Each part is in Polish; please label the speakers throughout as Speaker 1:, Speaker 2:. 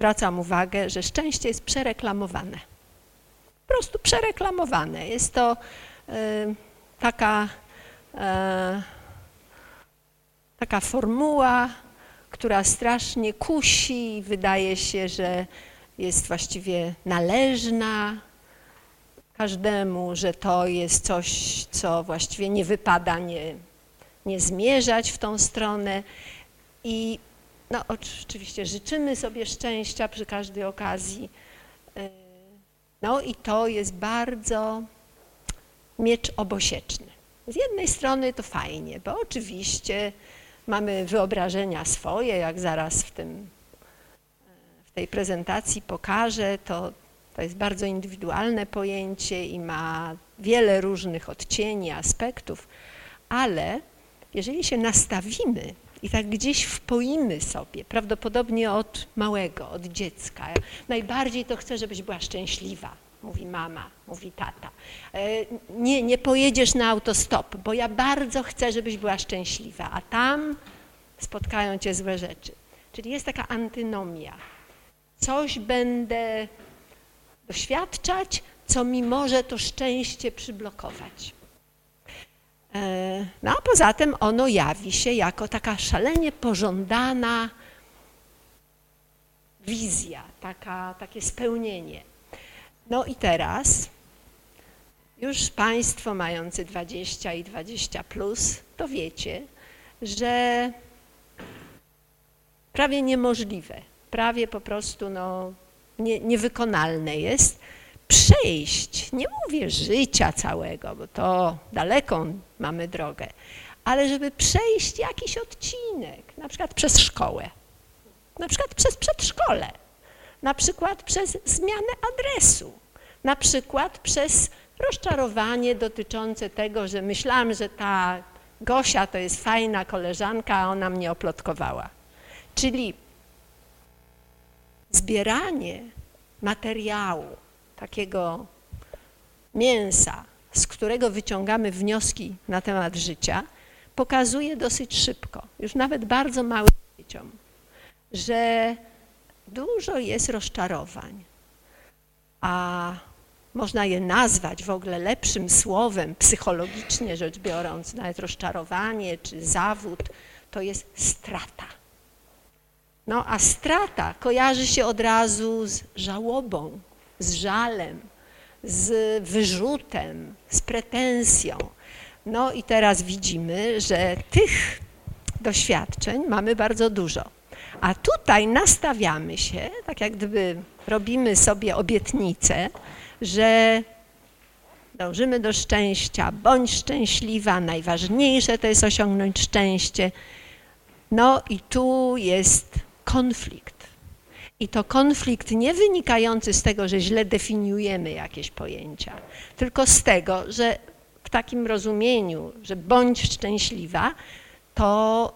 Speaker 1: zwracam uwagę, że szczęście jest przereklamowane. Po prostu przereklamowane. Jest to y, taka, y, taka formuła, która strasznie kusi wydaje się, że jest właściwie należna każdemu, że to jest coś, co właściwie nie wypada nie, nie zmierzać w tą stronę. I no, oczywiście życzymy sobie szczęścia przy każdej okazji. E, no i to jest bardzo miecz obosieczny. Z jednej strony to fajnie, bo oczywiście mamy wyobrażenia swoje, jak zaraz w, tym, e, w tej prezentacji pokażę, to, to jest bardzo indywidualne pojęcie i ma wiele różnych odcieni, aspektów, ale jeżeli się nastawimy i tak gdzieś wpoimy sobie, prawdopodobnie od małego, od dziecka. Najbardziej to chcę, żebyś była szczęśliwa, mówi mama, mówi tata. E, nie, nie pojedziesz na autostop, bo ja bardzo chcę, żebyś była szczęśliwa, a tam spotkają cię złe rzeczy. Czyli jest taka antynomia. Coś będę doświadczać, co mi może to szczęście przyblokować. E, no a poza tym ono jawi się jako taka szalenie pożądana wizja, taka, takie spełnienie. No i teraz już Państwo mający 20 i 20 plus, to wiecie, że prawie niemożliwe, prawie po prostu no, nie, niewykonalne jest przejść, nie mówię życia całego, bo to daleką mamy drogę, ale żeby przejść jakiś odcinek, na przykład przez szkołę, na przykład przez przedszkole, na przykład przez zmianę adresu, na przykład przez rozczarowanie dotyczące tego, że myślałam, że ta Gosia to jest fajna koleżanka, a ona mnie oplotkowała. Czyli zbieranie materiału, takiego mięsa, z którego wyciągamy wnioski na temat życia, pokazuje dosyć szybko, już nawet bardzo małym dzieciom, że dużo jest rozczarowań, a można je nazwać w ogóle lepszym słowem, psychologicznie rzecz biorąc, nawet rozczarowanie czy zawód, to jest strata. No a strata kojarzy się od razu z żałobą, z żalem, z wyrzutem, z pretensją. No i teraz widzimy, że tych doświadczeń mamy bardzo dużo. A tutaj nastawiamy się, tak jak gdyby robimy sobie obietnicę, że dążymy do szczęścia, bądź szczęśliwa, najważniejsze to jest osiągnąć szczęście. No i tu jest konflikt. I to konflikt nie wynikający z tego, że źle definiujemy jakieś pojęcia, tylko z tego, że w takim rozumieniu, że bądź szczęśliwa, to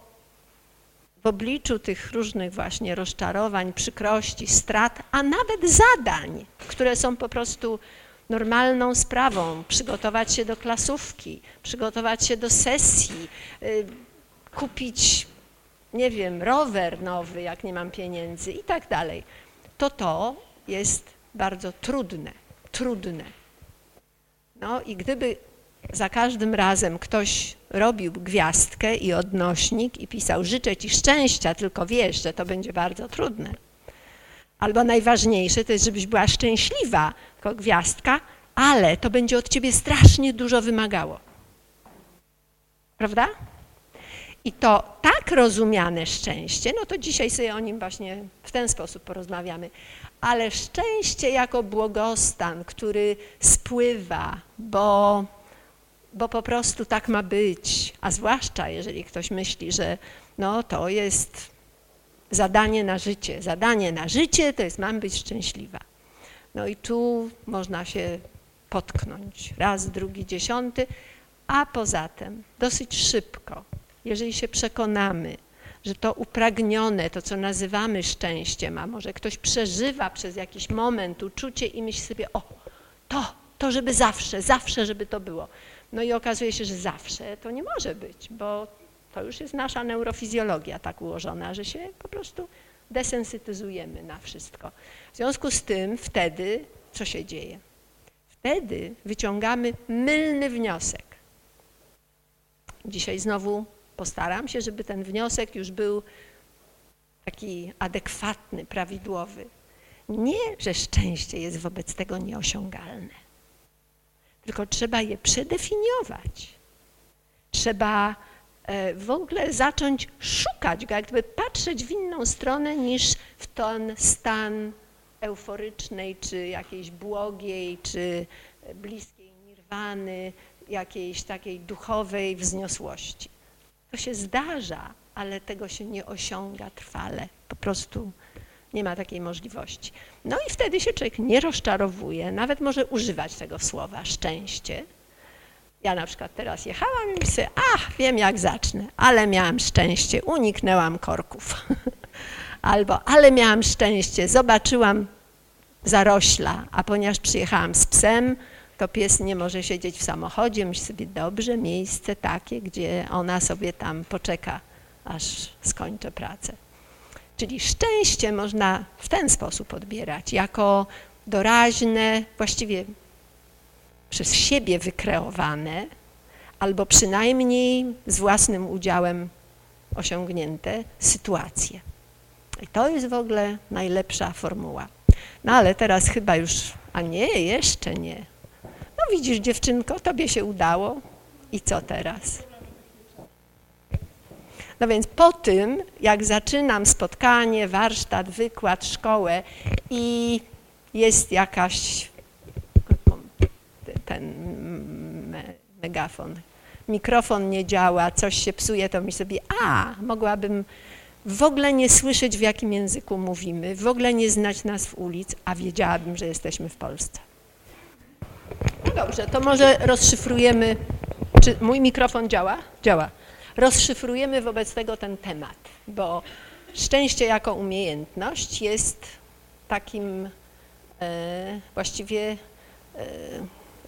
Speaker 1: w obliczu tych różnych właśnie rozczarowań, przykrości, strat, a nawet zadań, które są po prostu normalną sprawą, przygotować się do klasówki, przygotować się do sesji, y, kupić nie wiem, rower nowy, jak nie mam pieniędzy i tak dalej, to to jest bardzo trudne, trudne. No i gdyby za każdym razem ktoś robił gwiazdkę i odnośnik i pisał życzę Ci szczęścia, tylko wiesz, że to będzie bardzo trudne. Albo najważniejsze to jest, żebyś była szczęśliwa, tylko gwiazdka, ale to będzie od Ciebie strasznie dużo wymagało. Prawda? I to tak rozumiane szczęście, no to dzisiaj sobie o nim właśnie w ten sposób porozmawiamy, ale szczęście jako błogostan, który spływa, bo, bo po prostu tak ma być, a zwłaszcza jeżeli ktoś myśli, że no to jest zadanie na życie. Zadanie na życie to jest mam być szczęśliwa. No i tu można się potknąć raz, drugi, dziesiąty, a poza tym dosyć szybko jeżeli się przekonamy, że to upragnione, to co nazywamy szczęściem, a może ktoś przeżywa przez jakiś moment uczucie i myśli sobie, o, to, to żeby zawsze, zawsze, żeby to było. No i okazuje się, że zawsze to nie może być, bo to już jest nasza neurofizjologia tak ułożona, że się po prostu desensytyzujemy na wszystko. W związku z tym wtedy co się dzieje? Wtedy wyciągamy mylny wniosek. Dzisiaj znowu postaram się, żeby ten wniosek już był taki adekwatny, prawidłowy. Nie, że szczęście jest wobec tego nieosiągalne, tylko trzeba je przedefiniować. Trzeba e, w ogóle zacząć szukać go, jakby patrzeć w inną stronę niż w ten stan euforycznej, czy jakiejś błogiej, czy bliskiej nirwany, jakiejś takiej duchowej wzniosłości. To się zdarza, ale tego się nie osiąga trwale. Po prostu nie ma takiej możliwości. No i wtedy się człowiek nie rozczarowuje, nawet może używać tego słowa szczęście. Ja na przykład teraz jechałam i myślę, ach, wiem jak zacznę, ale miałam szczęście, uniknęłam korków. Albo, ale miałam szczęście, zobaczyłam zarośla, a ponieważ przyjechałam z psem, to pies nie może siedzieć w samochodzie, myśli sobie, dobrze, miejsce takie, gdzie ona sobie tam poczeka, aż skończę pracę. Czyli szczęście można w ten sposób odbierać, jako doraźne, właściwie przez siebie wykreowane, albo przynajmniej z własnym udziałem osiągnięte sytuacje. I to jest w ogóle najlepsza formuła. No ale teraz chyba już, a nie, jeszcze nie. No widzisz dziewczynko, tobie się udało i co teraz? No więc po tym, jak zaczynam spotkanie, warsztat, wykład, szkołę i jest jakaś ten megafon, mikrofon nie działa, coś się psuje, to mi sobie, a, mogłabym w ogóle nie słyszeć, w jakim języku mówimy, w ogóle nie znać nazw ulic, a wiedziałabym, że jesteśmy w Polsce. Dobrze, to może rozszyfrujemy, czy mój mikrofon działa? Działa. Rozszyfrujemy wobec tego ten temat, bo szczęście jako umiejętność jest takim e, właściwie e,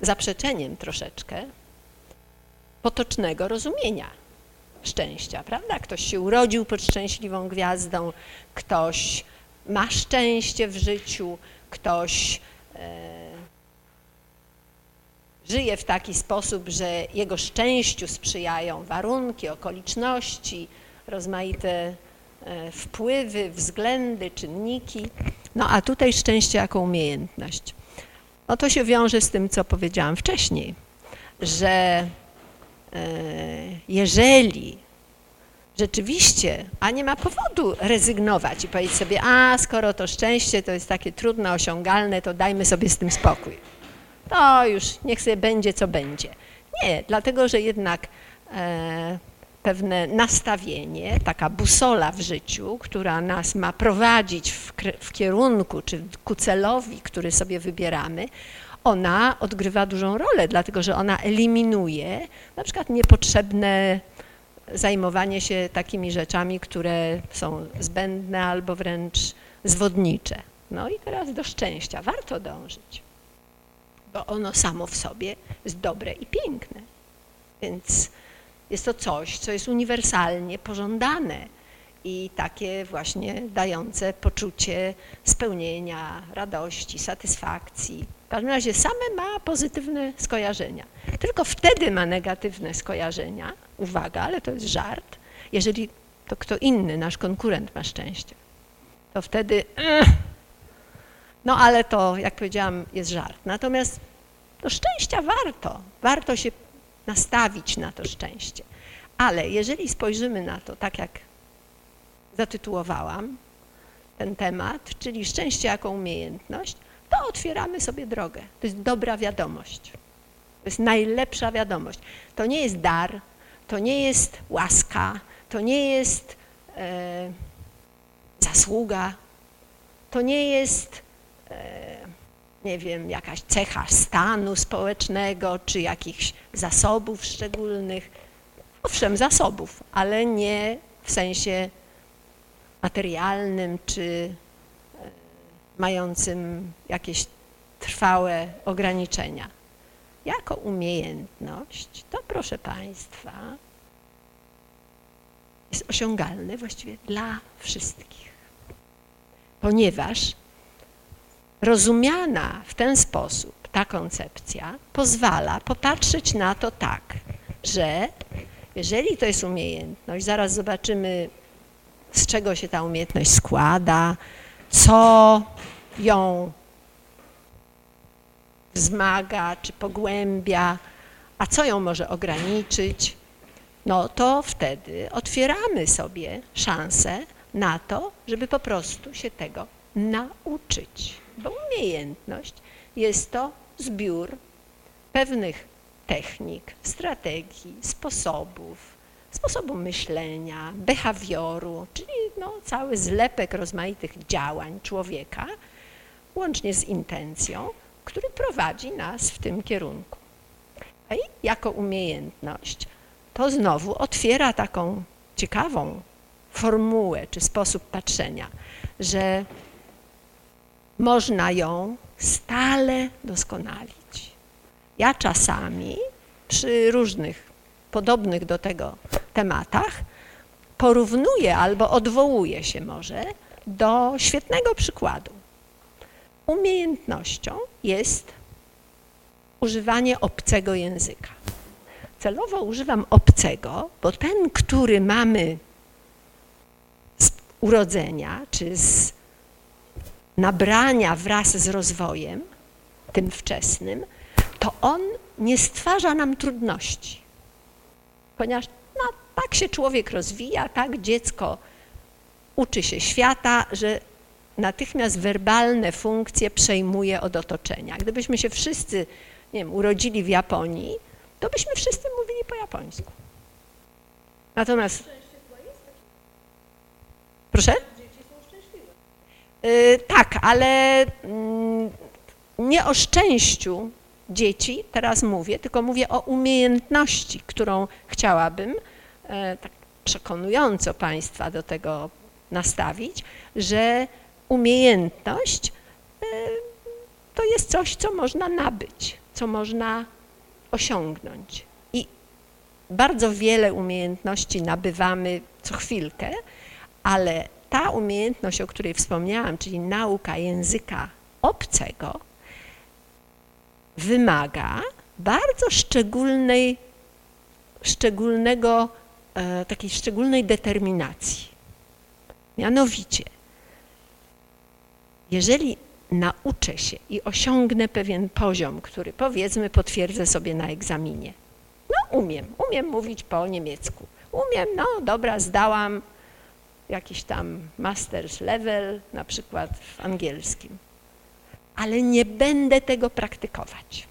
Speaker 1: zaprzeczeniem troszeczkę potocznego rozumienia szczęścia, prawda? Ktoś się urodził pod szczęśliwą gwiazdą, ktoś ma szczęście w życiu, ktoś e, żyje w taki sposób, że jego szczęściu sprzyjają warunki, okoliczności, rozmaite e, wpływy, względy, czynniki. No a tutaj szczęście jako umiejętność. No to się wiąże z tym, co powiedziałam wcześniej, że E, jeżeli rzeczywiście, a nie ma powodu rezygnować i powiedzieć sobie, a skoro to szczęście to jest takie trudno osiągalne, to dajmy sobie z tym spokój. To już niech sobie będzie, co będzie. Nie, dlatego że jednak e, pewne nastawienie, taka busola w życiu, która nas ma prowadzić w, w kierunku czy ku celowi, który sobie wybieramy, ona odgrywa dużą rolę, dlatego że ona eliminuje na przykład niepotrzebne zajmowanie się takimi rzeczami, które są zbędne albo wręcz zwodnicze. No i teraz do szczęścia warto dążyć, ono samo w sobie jest dobre i piękne. Więc jest to coś, co jest uniwersalnie pożądane i takie właśnie dające poczucie spełnienia, radości, satysfakcji. W każdym razie same ma pozytywne skojarzenia. Tylko wtedy ma negatywne skojarzenia, uwaga, ale to jest żart, jeżeli to kto inny, nasz konkurent ma szczęście. To wtedy, no ale to, jak powiedziałam, jest żart. Natomiast do szczęścia warto, warto się nastawić na to szczęście. Ale jeżeli spojrzymy na to tak, jak zatytułowałam ten temat, czyli szczęście jako umiejętność, to otwieramy sobie drogę. To jest dobra wiadomość. To jest najlepsza wiadomość. To nie jest dar, to nie jest łaska, to nie jest e, zasługa, to nie jest, nie wiem, jakaś cecha stanu społecznego czy jakichś zasobów szczególnych. Owszem, zasobów, ale nie w sensie materialnym czy e, mającym jakieś trwałe ograniczenia. Jako umiejętność, to proszę Państwa, jest osiągalne właściwie dla wszystkich. ponieważ rozumiana w ten sposób ta koncepcja pozwala popatrzeć na to tak, że jeżeli to jest umiejętność, zaraz zobaczymy, z czego się ta umiejętność składa, co ją wzmaga czy pogłębia, a co ją może ograniczyć, no to wtedy otwieramy sobie szansę na to, żeby po prostu się tego nauczyć. Bo umiejętność jest to zbiór pewnych technik, strategii, sposobów, sposobu myślenia, behawioru, czyli no, cały zlepek rozmaitych działań człowieka, łącznie z intencją, który prowadzi nas w tym kierunku. I jako umiejętność to znowu otwiera taką ciekawą formułę czy sposób patrzenia, że można ją stale doskonalić. Ja czasami przy różnych podobnych do tego tematach porównuję albo odwołuję się może do świetnego przykładu. Umiejętnością jest używanie obcego języka. Celowo używam obcego, bo ten, który mamy z urodzenia czy z nabrania wraz z rozwojem, tym wczesnym, to on nie stwarza nam trudności. Ponieważ no, tak się człowiek rozwija, tak dziecko uczy się świata, że natychmiast werbalne funkcje przejmuje od otoczenia. Gdybyśmy się wszyscy, nie wiem, urodzili w Japonii, to byśmy wszyscy mówili po japońsku. Natomiast... Proszę? Yy, tak, ale yy, nie o szczęściu dzieci teraz mówię, tylko mówię o umiejętności, którą chciałabym yy, tak przekonująco Państwa do tego nastawić, że umiejętność y, to jest coś, co można nabyć, co można osiągnąć. I bardzo wiele umiejętności nabywamy co chwilkę, ale ta umiejętność, o której wspomniałam, czyli nauka języka obcego, wymaga bardzo szczególnej, szczególnego, e, takiej szczególnej determinacji. Mianowicie, jeżeli nauczę się i osiągnę pewien poziom, który powiedzmy potwierdzę sobie na egzaminie. No umiem, umiem mówić po niemiecku. Umiem, no dobra, zdałam jakiś tam master's level, na przykład w angielskim. Ale nie będę tego praktykować.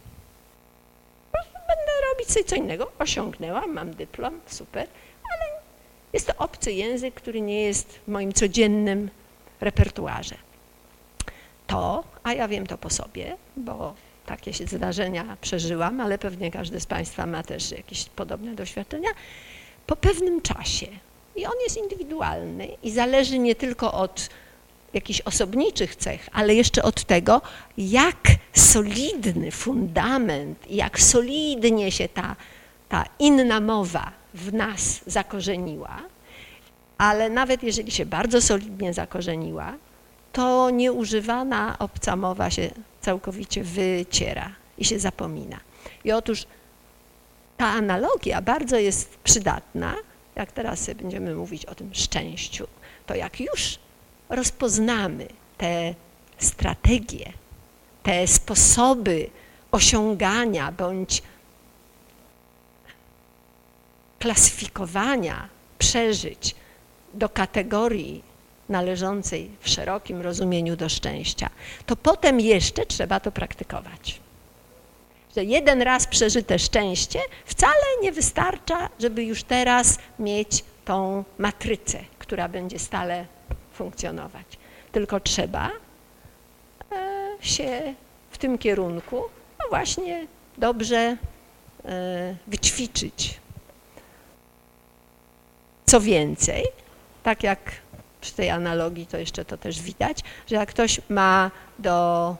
Speaker 1: Będę robić coś co innego. Osiągnęłam, mam dyplom, super, ale jest to obcy język, który nie jest w moim codziennym repertuarze to, a ja wiem to po sobie, bo takie się zdarzenia przeżyłam, ale pewnie każdy z Państwa ma też jakieś podobne doświadczenia, po pewnym czasie. I on jest indywidualny i zależy nie tylko od jakichś osobniczych cech, ale jeszcze od tego, jak solidny fundament, jak solidnie się ta, ta inna mowa w nas zakorzeniła, ale nawet jeżeli się bardzo solidnie zakorzeniła, to nieużywana obca mowa się całkowicie wyciera i się zapomina. I otóż ta analogia bardzo jest przydatna, jak teraz będziemy mówić o tym szczęściu, to jak już rozpoznamy te strategie, te sposoby osiągania bądź klasyfikowania przeżyć do kategorii należącej w szerokim rozumieniu do szczęścia, to potem jeszcze trzeba to praktykować. Że jeden raz przeżyte szczęście wcale nie wystarcza, żeby już teraz mieć tą matrycę, która będzie stale funkcjonować. Tylko trzeba e, się w tym kierunku no właśnie dobrze e, wyćwiczyć. Co więcej, tak jak przy tej analogii to jeszcze to też widać, że jak ktoś ma do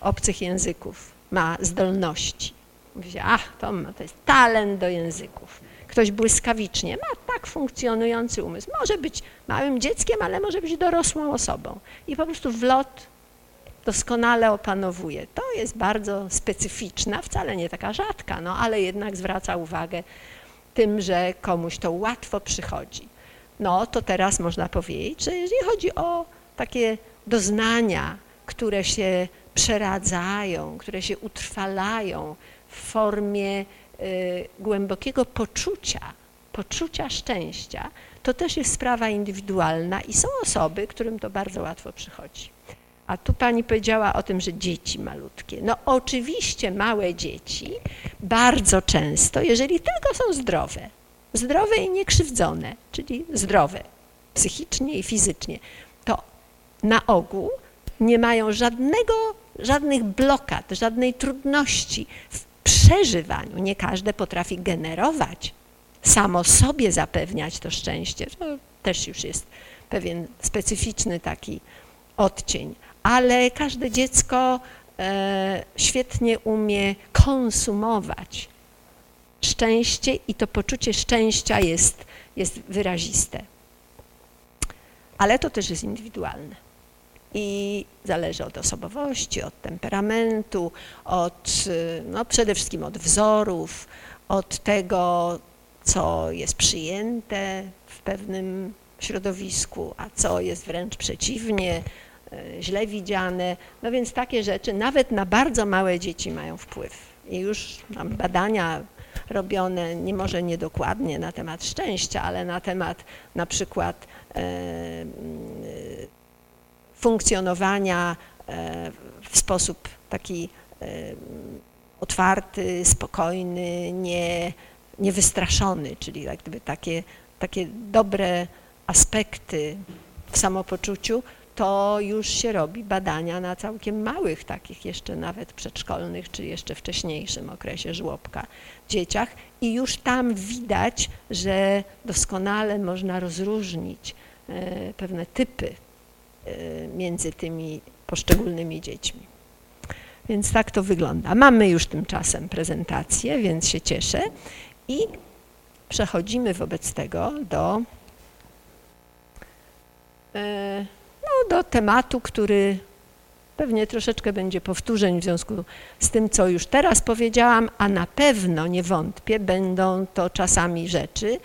Speaker 1: obcych języków, ma zdolności, mówi się, ach, to, ma, to jest talent do języków. Ktoś błyskawicznie ma tak funkcjonujący umysł. Może być małym dzieckiem, ale może być dorosłą osobą. I po prostu w lot doskonale opanowuje. To jest bardzo specyficzna, wcale nie taka rzadka, no ale jednak zwraca uwagę tym, że komuś to łatwo przychodzi. No to teraz można powiedzieć, że jeżeli chodzi o takie doznania, które się przeradzają, które się utrwalają w formie y, głębokiego poczucia, poczucia szczęścia, to też jest sprawa indywidualna i są osoby, którym to bardzo łatwo przychodzi. A tu pani powiedziała o tym, że dzieci malutkie. No oczywiście małe dzieci bardzo często, jeżeli tylko są zdrowe, zdrowe i niekrzywdzone, czyli zdrowe psychicznie i fizycznie, to na ogół nie mają żadnego, żadnych blokad, żadnej trudności w przeżywaniu. Nie każde potrafi generować, samo sobie zapewniać to szczęście. To też już jest pewien specyficzny taki odcień ale każde dziecko e, świetnie umie konsumować szczęście i to poczucie szczęścia jest, jest wyraziste. Ale to też jest indywidualne i zależy od osobowości, od temperamentu, od, no przede wszystkim od wzorów, od tego, co jest przyjęte w pewnym środowisku, a co jest wręcz przeciwnie, E, źle widziane. No więc takie rzeczy nawet na bardzo małe dzieci mają wpływ. I już mam badania robione, nie może niedokładnie na temat szczęścia, ale na temat na przykład e, funkcjonowania e, w sposób taki e, otwarty, spokojny, nie, niewystraszony, czyli jak gdyby takie, takie dobre aspekty w samopoczuciu to już się robi badania na całkiem małych, takich jeszcze nawet przedszkolnych, czy jeszcze wcześniejszym okresie żłobka dzieciach. I już tam widać, że doskonale można rozróżnić e, pewne typy między tymi poszczególnymi dziećmi. Więc tak to wygląda. Mamy już tymczasem prezentację, więc się cieszę i przechodzimy wobec tego do e, no, do tematu, który pewnie troszeczkę będzie powtórzeń w związku z tym, co już teraz powiedziałam, a na pewno, nie wątpię, będą to czasami rzeczy,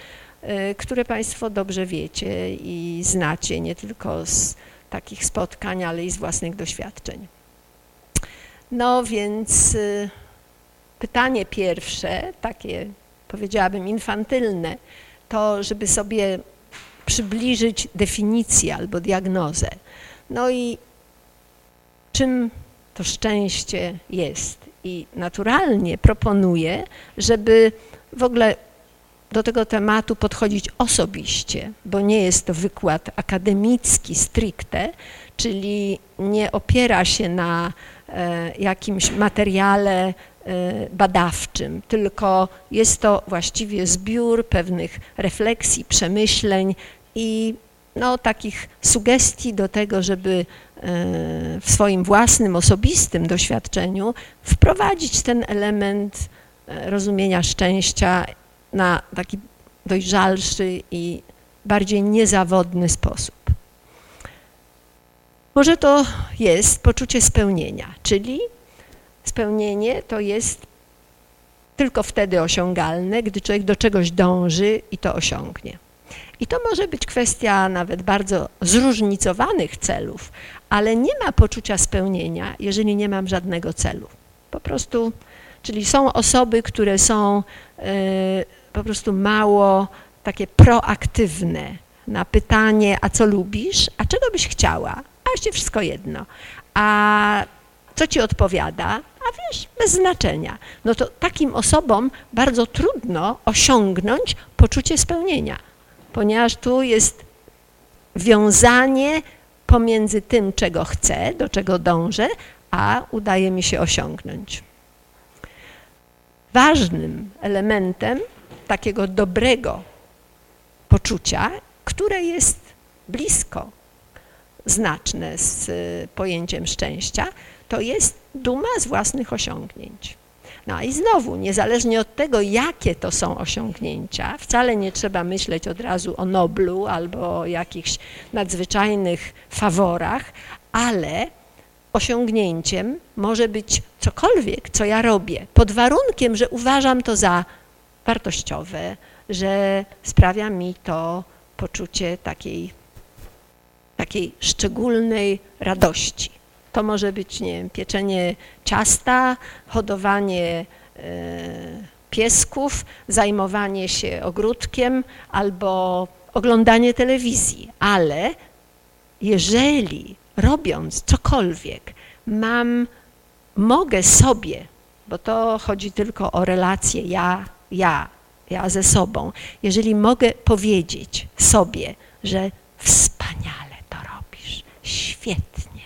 Speaker 1: y, które Państwo dobrze wiecie i znacie, nie tylko z takich spotkań, ale i z własnych doświadczeń. No więc y, pytanie pierwsze, takie powiedziałabym infantylne, to żeby sobie przybliżyć definicję albo diagnozę. No i czym to szczęście jest? I naturalnie proponuję, żeby w ogóle do tego tematu podchodzić osobiście, bo nie jest to wykład akademicki stricte, czyli nie opiera się na e, jakimś materiale e, badawczym, tylko jest to właściwie zbiór pewnych refleksji, przemyśleń i no, takich sugestii do tego, żeby e, w swoim własnym, osobistym doświadczeniu wprowadzić ten element rozumienia szczęścia na taki dojrzalszy i bardziej niezawodny sposób. Może to jest poczucie spełnienia, czyli spełnienie to jest tylko wtedy osiągalne, gdy człowiek do czegoś dąży i to osiągnie. I to może być kwestia nawet bardzo zróżnicowanych celów, ale nie ma poczucia spełnienia, jeżeli nie mam żadnego celu. Po prostu, czyli są osoby, które są y, po prostu mało takie proaktywne na pytanie, a co lubisz, a czego byś chciała, a właściwie wszystko jedno. A co ci odpowiada? A wiesz, bez znaczenia. No to takim osobom bardzo trudno osiągnąć poczucie spełnienia ponieważ tu jest wiązanie pomiędzy tym, czego chcę, do czego dążę, a udaje mi się osiągnąć. Ważnym elementem takiego dobrego poczucia, które jest blisko znaczne z pojęciem szczęścia, to jest duma z własnych osiągnięć. No i znowu, niezależnie od tego, jakie to są osiągnięcia, wcale nie trzeba myśleć od razu o Noblu albo o jakichś nadzwyczajnych faworach, ale osiągnięciem może być cokolwiek, co ja robię, pod warunkiem, że uważam to za wartościowe, że sprawia mi to poczucie takiej, takiej szczególnej radości. To może być, nie wiem, pieczenie ciasta, hodowanie e, piesków, zajmowanie się ogródkiem albo oglądanie telewizji, ale jeżeli robiąc cokolwiek mam, mogę sobie, bo to chodzi tylko o relacje ja, ja, ja ze sobą, jeżeli mogę powiedzieć sobie, że wspaniale to robisz, świetnie,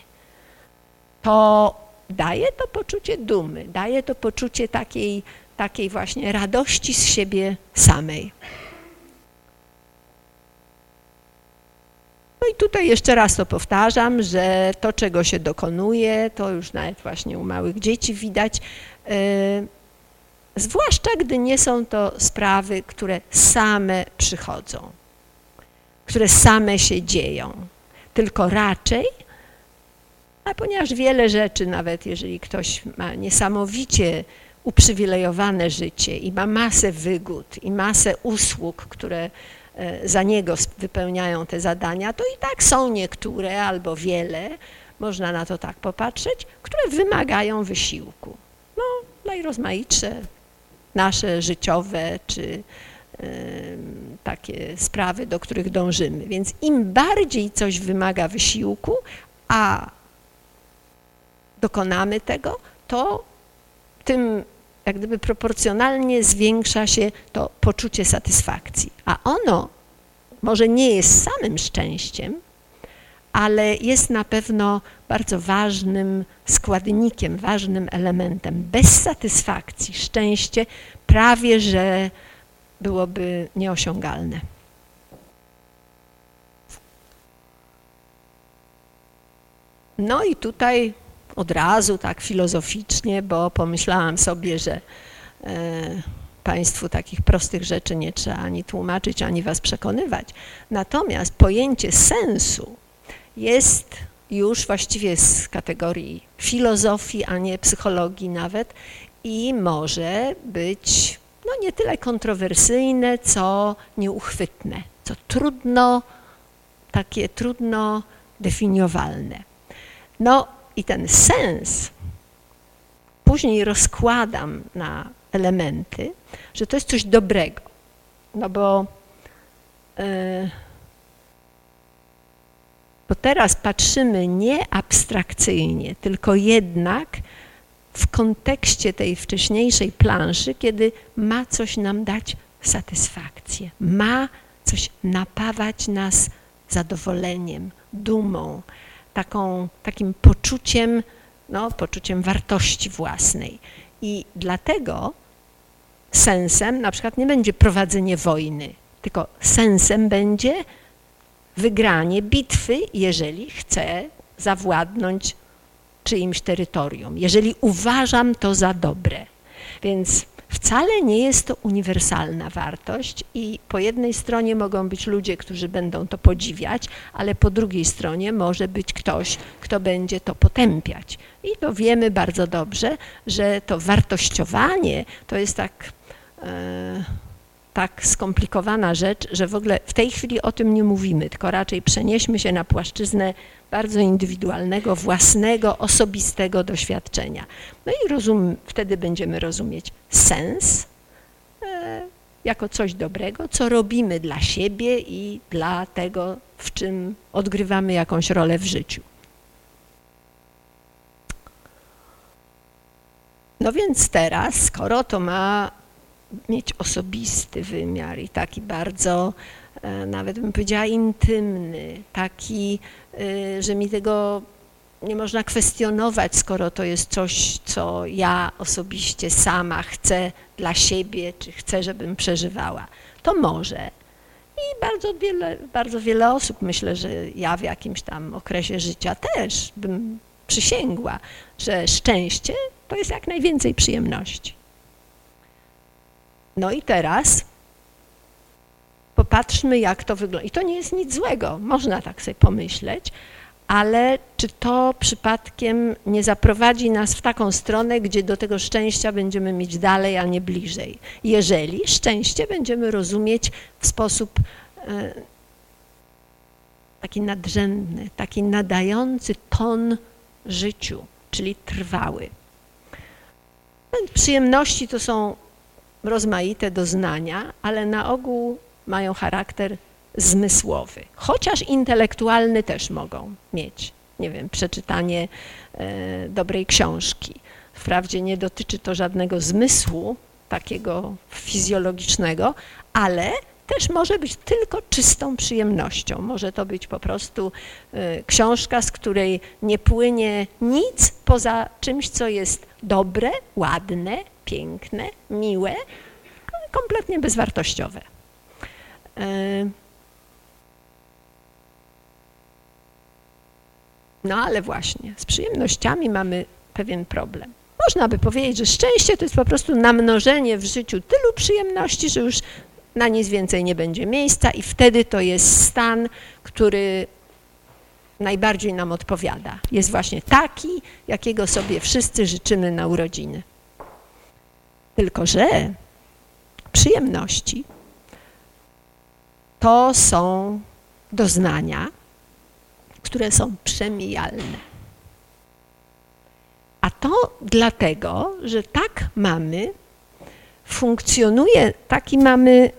Speaker 1: to daje to poczucie dumy, daje to poczucie takiej, takiej właśnie radości z siebie samej. No i tutaj jeszcze raz to powtarzam, że to, czego się dokonuje, to już nawet właśnie u małych dzieci widać, yy, zwłaszcza gdy nie są to sprawy, które same przychodzą, które same się dzieją, tylko raczej a ponieważ wiele rzeczy, nawet jeżeli ktoś ma niesamowicie uprzywilejowane życie i ma masę wygód i masę usług, które e, za niego wypełniają te zadania, to i tak są niektóre albo wiele, można na to tak popatrzeć, które wymagają wysiłku. No, najrozmaitsze nasze życiowe czy takie sprawy, do których dążymy. Więc im bardziej coś wymaga wysiłku, a dokonamy tego, to tym jak gdyby proporcjonalnie zwiększa się to poczucie satysfakcji. A ono może nie jest samym szczęściem, ale jest na pewno bardzo ważnym składnikiem, ważnym elementem. Bez satysfakcji szczęście prawie że byłoby nieosiągalne. No i tutaj od razu tak filozoficznie, bo pomyślałam sobie, że e, Państwu takich prostych rzeczy nie trzeba ani tłumaczyć, ani Was przekonywać. Natomiast pojęcie sensu jest już właściwie z kategorii filozofii, a nie psychologii nawet i może być no nie tyle kontrowersyjne, co nieuchwytne, co trudno, takie trudno definiowalne. No i ten sens później rozkładam na elementy, że to jest coś dobrego. No bo, yy, bo teraz patrzymy nie abstrakcyjnie, tylko jednak w kontekście tej wcześniejszej planszy, kiedy ma coś nam dać satysfakcję, ma coś napawać nas zadowoleniem, dumą, taką, takim poczuciem, no, poczuciem wartości własnej. I dlatego sensem na przykład nie będzie prowadzenie wojny, tylko sensem będzie wygranie bitwy, jeżeli chcę zawładnąć czyimś terytorium, jeżeli uważam to za dobre. Więc wcale nie jest to uniwersalna wartość i po jednej stronie mogą być ludzie, którzy będą to podziwiać, ale po drugiej stronie może być ktoś, kto będzie to potępiać. I to wiemy bardzo dobrze, że to wartościowanie to jest tak... E, tak skomplikowana rzecz, że w ogóle w tej chwili o tym nie mówimy, tylko raczej przenieśmy się na płaszczyznę bardzo indywidualnego, własnego, osobistego doświadczenia. No i rozum, wtedy będziemy rozumieć sens e, jako coś dobrego, co robimy dla siebie i dla tego, w czym odgrywamy jakąś rolę w życiu. No więc teraz, skoro to ma mieć osobisty wymiar i taki bardzo, e, nawet bym powiedziała, intymny, taki, e, że mi tego nie można kwestionować, skoro to jest coś, co ja osobiście sama chcę dla siebie, czy chcę, żebym przeżywała. To może. I bardzo wiele, bardzo wiele osób, myślę, że ja w jakimś tam okresie życia też bym przysięgła, że szczęście to jest jak najwięcej przyjemności. No i teraz popatrzmy, jak to wygląda. I to nie jest nic złego, można tak sobie pomyśleć, ale czy to przypadkiem nie zaprowadzi nas w taką stronę, gdzie do tego szczęścia będziemy mieć dalej, a nie bliżej? Jeżeli szczęście będziemy rozumieć w sposób e, taki nadrzędny, taki nadający ton życiu, czyli trwały. Przyjemności to są rozmaite doznania, ale na ogół mają charakter zmysłowy, chociaż intelektualny też mogą mieć. Nie wiem, przeczytanie e, dobrej książki. Wprawdzie nie dotyczy to żadnego zmysłu takiego fizjologicznego, ale też może być tylko czystą przyjemnością. Może to być po prostu e, książka, z której nie płynie nic poza czymś, co jest dobre, ładne, piękne, miłe, kompletnie bezwartościowe. E, no ale właśnie, z przyjemnościami mamy pewien problem. Można by powiedzieć, że szczęście to jest po prostu namnożenie w życiu tylu przyjemności, że już na nic więcej nie będzie miejsca i wtedy to jest stan, który najbardziej nam odpowiada. Jest właśnie taki, jakiego sobie wszyscy życzymy na urodziny. Tylko, że przyjemności to są doznania, które są przemijalne. A to dlatego, że tak mamy, funkcjonuje, taki mamy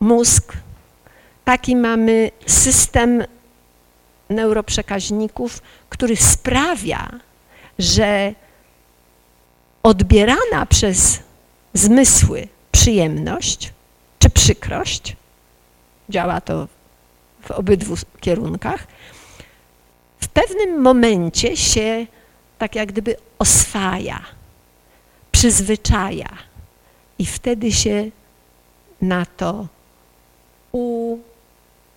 Speaker 1: mózg, taki mamy system neuroprzekaźników, który sprawia, że odbierana przez zmysły przyjemność czy przykrość, działa to w obydwu kierunkach, w pewnym momencie się tak jak gdyby oswaja, przyzwyczaja i wtedy się na to u,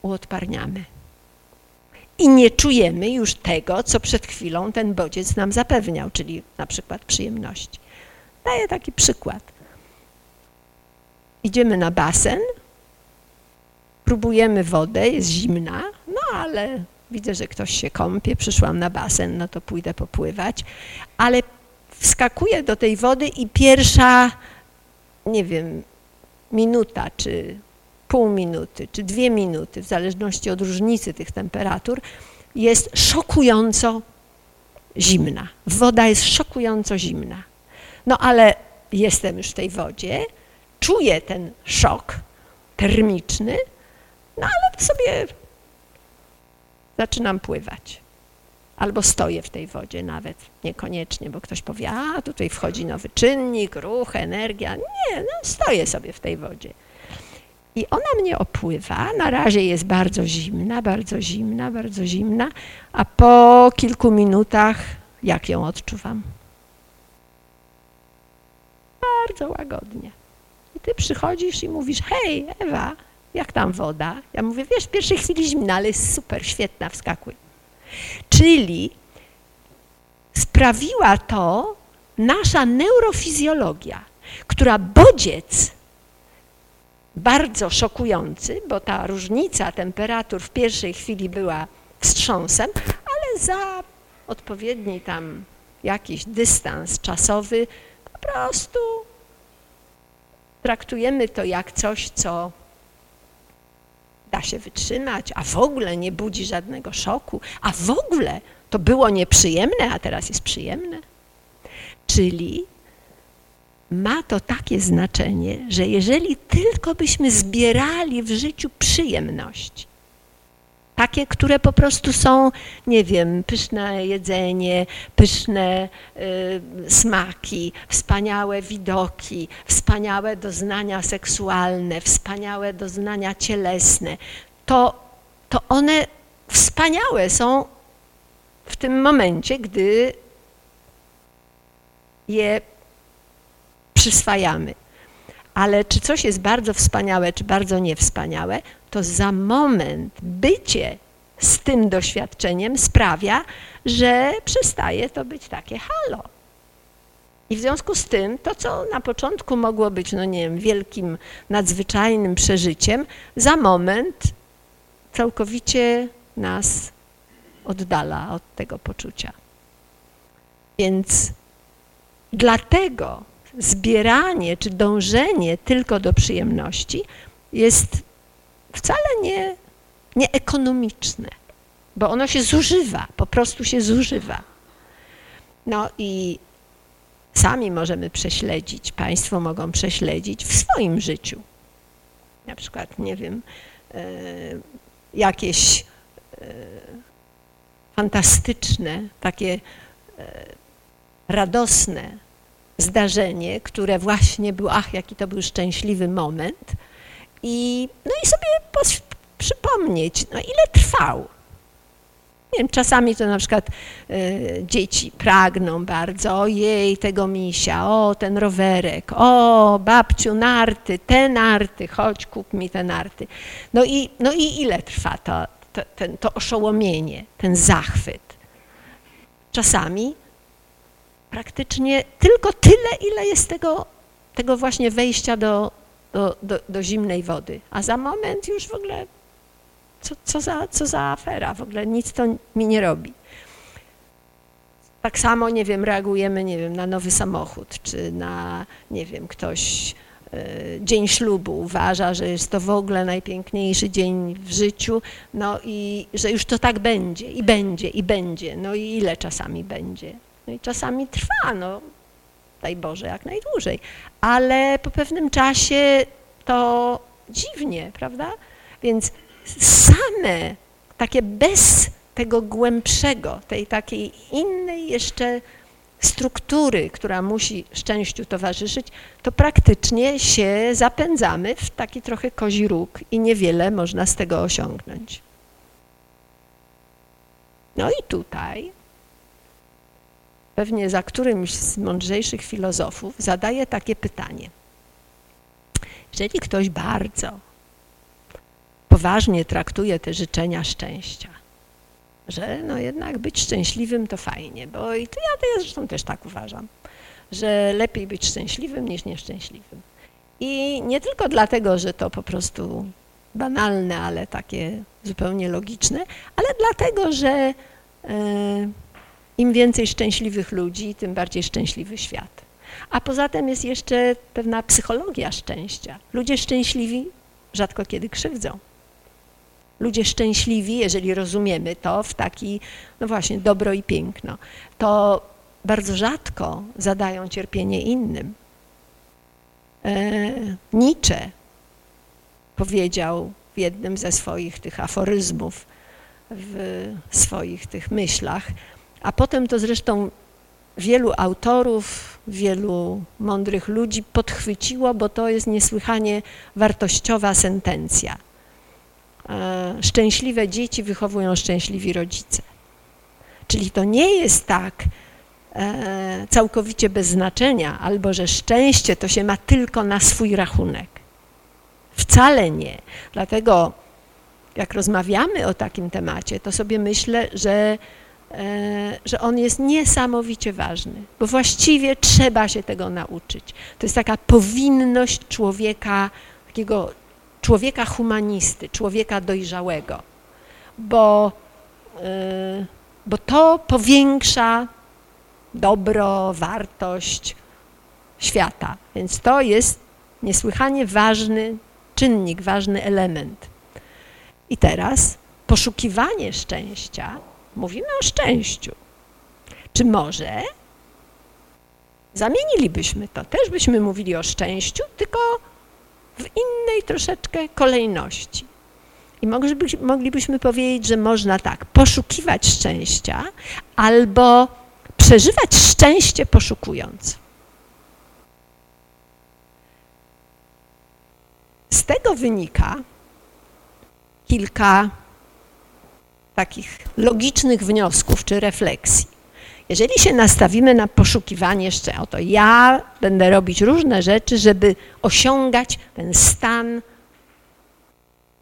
Speaker 1: uodparniamy. I nie czujemy już tego, co przed chwilą ten bodziec nam zapewniał, czyli na przykład przyjemności. Daję taki przykład. Idziemy na basen, próbujemy wodę, jest zimna, no ale widzę, że ktoś się kąpie, przyszłam na basen, no to pójdę popływać, ale wskakuję do tej wody i pierwsza, nie wiem, minuta czy pół minuty, czy dwie minuty, w zależności od różnicy tych temperatur, jest szokująco zimna. Woda jest szokująco zimna. No ale jestem już w tej wodzie, czuję ten szok termiczny, no ale sobie zaczynam pływać. Albo stoję w tej wodzie nawet, niekoniecznie, bo ktoś powie, a tutaj wchodzi nowy czynnik, ruch, energia. Nie, no stoję sobie w tej wodzie. I ona mnie opływa, na razie jest bardzo zimna, bardzo zimna, bardzo zimna, a po kilku minutach jak ją odczuwam? Bardzo łagodnie. I ty przychodzisz i mówisz, hej Ewa, jak tam woda? Ja mówię, wiesz, w pierwszej chwili zimna, ale jest super, świetna, wskakuj. Czyli sprawiła to nasza neurofizjologia, która bodziec bardzo szokujący, bo ta różnica temperatur w pierwszej chwili była wstrząsem, ale za odpowiedni tam jakiś dystans czasowy po prostu traktujemy to jak coś, co da się wytrzymać, a w ogóle nie budzi żadnego szoku, a w ogóle to było nieprzyjemne, a teraz jest przyjemne. Czyli ma to takie znaczenie, że jeżeli tylko byśmy zbierali w życiu przyjemności, takie, które po prostu są, nie wiem, pyszne jedzenie, pyszne y, smaki, wspaniałe widoki, wspaniałe doznania seksualne, wspaniałe doznania cielesne, to, to one wspaniałe są w tym momencie, gdy je przyswajamy. Ale czy coś jest bardzo wspaniałe, czy bardzo niewspaniałe, to za moment bycie z tym doświadczeniem sprawia, że przestaje to być takie halo. I w związku z tym to, co na początku mogło być, no nie wiem, wielkim, nadzwyczajnym przeżyciem, za moment całkowicie nas oddala od tego poczucia. Więc dlatego zbieranie czy dążenie tylko do przyjemności jest wcale nie, nieekonomiczne, bo ono się zużywa, po prostu się zużywa. No i sami możemy prześledzić, Państwo mogą prześledzić w swoim życiu. Na przykład, nie wiem, e, jakieś e, fantastyczne, takie e, radosne zdarzenie, które właśnie było, ach, jaki to był szczęśliwy moment. I, no i sobie przypomnieć, no ile trwał. Nie wiem, czasami to na przykład y, dzieci pragną bardzo, ojej, tego misia, o, ten rowerek, o, babciu, narty, te narty, chodź, kup mi te narty. No i, no i ile trwa to, to, ten, to oszołomienie, ten zachwyt? Czasami praktycznie tylko tyle, ile jest tego, tego właśnie wejścia do, do, do, do zimnej wody, a za moment już w ogóle co, co, za, co za afera, w ogóle nic to mi nie robi. Tak samo, nie wiem, reagujemy, nie wiem, na nowy samochód, czy na, nie wiem, ktoś y, dzień ślubu uważa, że jest to w ogóle najpiękniejszy dzień w życiu, no i że już to tak będzie, i będzie, i będzie, no i ile czasami będzie. No i czasami trwa, no daj Boże, jak najdłużej, ale po pewnym czasie to dziwnie, prawda? Więc same, takie bez tego głębszego, tej takiej innej jeszcze struktury, która musi szczęściu towarzyszyć, to praktycznie się zapędzamy w taki trochę kozi róg i niewiele można z tego osiągnąć. No i tutaj pewnie za którymś z mądrzejszych filozofów zadaje takie pytanie. Jeżeli ktoś bardzo poważnie traktuje te życzenia szczęścia. Że no jednak być szczęśliwym to fajnie, bo i to ja, to zresztą też tak uważam, że lepiej być szczęśliwym niż nieszczęśliwym. I nie tylko dlatego, że to po prostu banalne, ale takie zupełnie logiczne, ale dlatego, że e, im więcej szczęśliwych ludzi, tym bardziej szczęśliwy świat. A poza tym jest jeszcze pewna psychologia szczęścia. Ludzie szczęśliwi rzadko kiedy krzywdzą ludzie szczęśliwi, jeżeli rozumiemy to w taki, no właśnie, dobro i piękno, to bardzo rzadko zadają cierpienie innym. E, Nietzsche powiedział w jednym ze swoich tych aforyzmów, w swoich tych myślach, a potem to zresztą wielu autorów, wielu mądrych ludzi podchwyciło, bo to jest niesłychanie wartościowa sentencja – E, szczęśliwe dzieci wychowują szczęśliwi rodzice. Czyli to nie jest tak e, całkowicie bez znaczenia, albo że szczęście to się ma tylko na swój rachunek. Wcale nie. Dlatego jak rozmawiamy o takim temacie, to sobie myślę, że, że on jest niesamowicie ważny, bo właściwie trzeba się tego nauczyć. To jest taka powinność człowieka, takiego człowieka humanisty, człowieka dojrzałego, bo, yy, bo to powiększa dobro, wartość świata. Więc to jest niesłychanie ważny czynnik, ważny element. I teraz poszukiwanie szczęścia, mówimy o szczęściu. Czy może zamienilibyśmy to? Też byśmy mówili o szczęściu, tylko w innej troszeczkę kolejności. I moglibyśmy powiedzieć, że można tak, poszukiwać szczęścia albo przeżywać szczęście poszukując. Z tego wynika kilka takich logicznych wniosków czy refleksji. Jeżeli się nastawimy na poszukiwanie jeszcze, oto ja będę robić różne rzeczy, żeby osiągać ten stan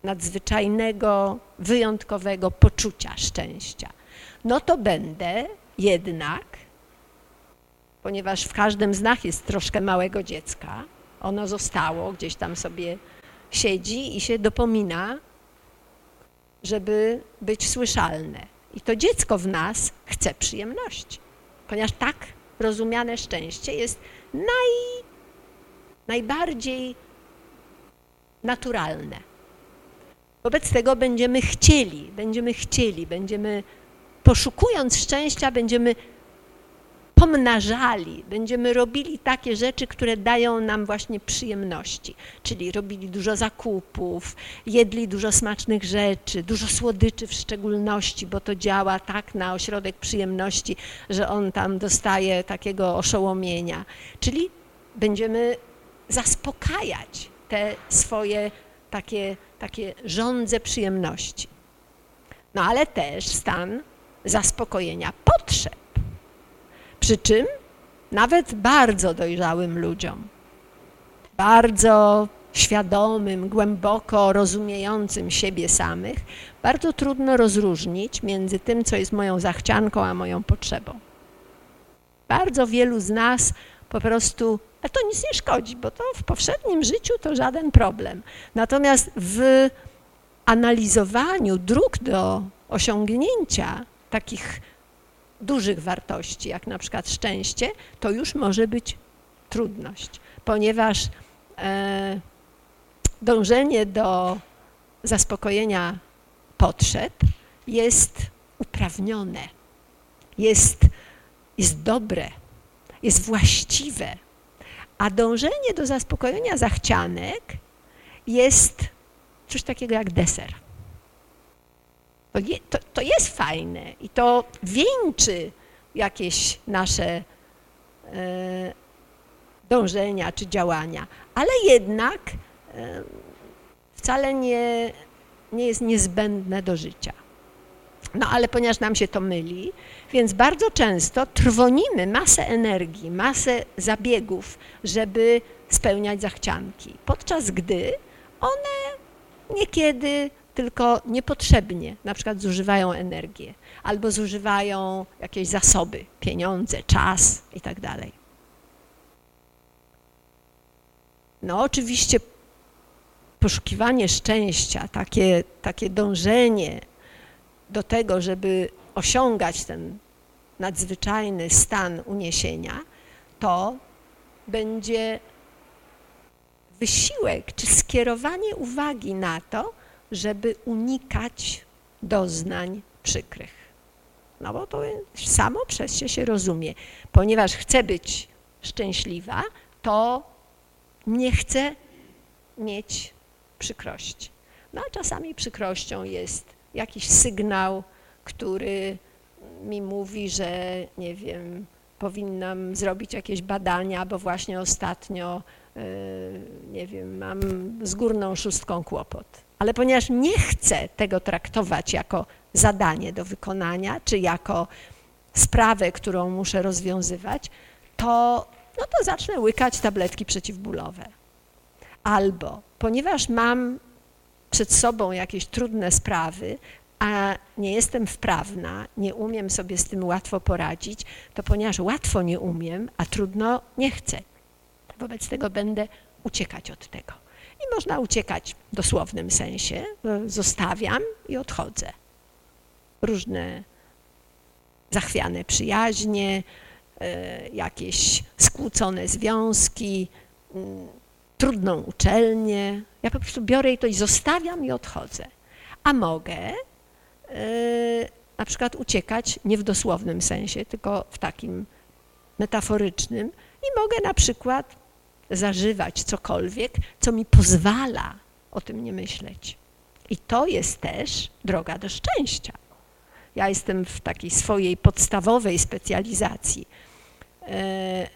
Speaker 1: nadzwyczajnego, wyjątkowego poczucia szczęścia, no to będę jednak ponieważ w każdym z nas jest troszkę małego dziecka. Ono zostało, gdzieś tam sobie siedzi i się dopomina, żeby być słyszalne. I to dziecko w nas chce przyjemności, ponieważ tak rozumiane szczęście jest naj, najbardziej naturalne. Wobec tego będziemy chcieli, będziemy chcieli, będziemy poszukując szczęścia, będziemy pomnażali, będziemy robili takie rzeczy, które dają nam właśnie przyjemności. Czyli robili dużo zakupów, jedli dużo smacznych rzeczy, dużo słodyczy w szczególności, bo to działa tak na ośrodek przyjemności, że on tam dostaje takiego oszołomienia. Czyli będziemy zaspokajać te swoje takie, takie żądze przyjemności. No ale też stan zaspokojenia potrzeb. Przy czym nawet bardzo dojrzałym ludziom, bardzo świadomym, głęboko rozumiejącym siebie samych, bardzo trudno rozróżnić między tym, co jest moją zachcianką, a moją potrzebą. Bardzo wielu z nas po prostu, a to nic nie szkodzi, bo to w powszednim życiu to żaden problem. Natomiast w analizowaniu dróg do osiągnięcia takich dużych wartości, jak na przykład szczęście, to już może być trudność, ponieważ e, dążenie do zaspokojenia potrzeb jest uprawnione, jest, jest dobre, jest właściwe, a dążenie do zaspokojenia zachcianek jest coś takiego jak deser. To, je, to, to jest fajne i to wieńczy jakieś nasze e, dążenia czy działania, ale jednak e, wcale nie, nie jest niezbędne do życia. No ale ponieważ nam się to myli, więc bardzo często trwonimy masę energii, masę zabiegów, żeby spełniać zachcianki, podczas gdy one niekiedy tylko niepotrzebnie na przykład zużywają energię albo zużywają jakieś zasoby, pieniądze, czas i tak. No oczywiście poszukiwanie szczęścia, takie, takie dążenie do tego, żeby osiągać ten nadzwyczajny stan uniesienia, to będzie wysiłek czy skierowanie uwagi na to, żeby unikać doznań przykrych. No bo to samo przez się się rozumie. Ponieważ chcę być szczęśliwa, to nie chcę mieć przykrości. No a czasami przykrością jest jakiś sygnał, który mi mówi, że nie wiem, powinnam zrobić jakieś badania, bo właśnie ostatnio, yy, nie wiem, mam z górną szóstką kłopot ale ponieważ nie chcę tego traktować jako zadanie do wykonania, czy jako sprawę, którą muszę rozwiązywać, to, no to zacznę łykać tabletki przeciwbólowe. Albo ponieważ mam przed sobą jakieś trudne sprawy, a nie jestem wprawna, nie umiem sobie z tym łatwo poradzić, to ponieważ łatwo nie umiem, a trudno nie chcę. Wobec tego będę uciekać od tego. I można uciekać w dosłownym sensie. Zostawiam i odchodzę. Różne zachwiane przyjaźnie, e, jakieś skłócone związki, mm, trudną uczelnię. Ja po prostu biorę i to i zostawiam i odchodzę. A mogę e, na przykład uciekać nie w dosłownym sensie, tylko w takim metaforycznym i mogę na przykład zażywać cokolwiek, co mi pozwala o tym nie myśleć. I to jest też droga do szczęścia. Ja jestem w takiej swojej podstawowej specjalizacji e,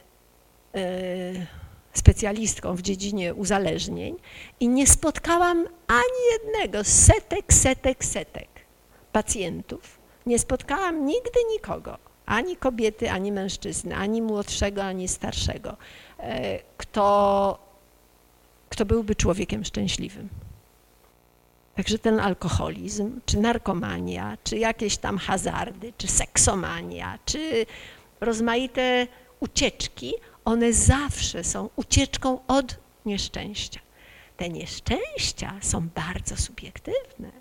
Speaker 1: e, specjalistką w dziedzinie uzależnień i nie spotkałam ani jednego setek, setek, setek pacjentów. Nie spotkałam nigdy nikogo, ani kobiety, ani mężczyzny, ani młodszego, ani starszego, kto, kto byłby człowiekiem szczęśliwym. Także ten alkoholizm, czy narkomania, czy jakieś tam hazardy, czy seksomania, czy rozmaite ucieczki, one zawsze są ucieczką od nieszczęścia. Te nieszczęścia są bardzo subiektywne.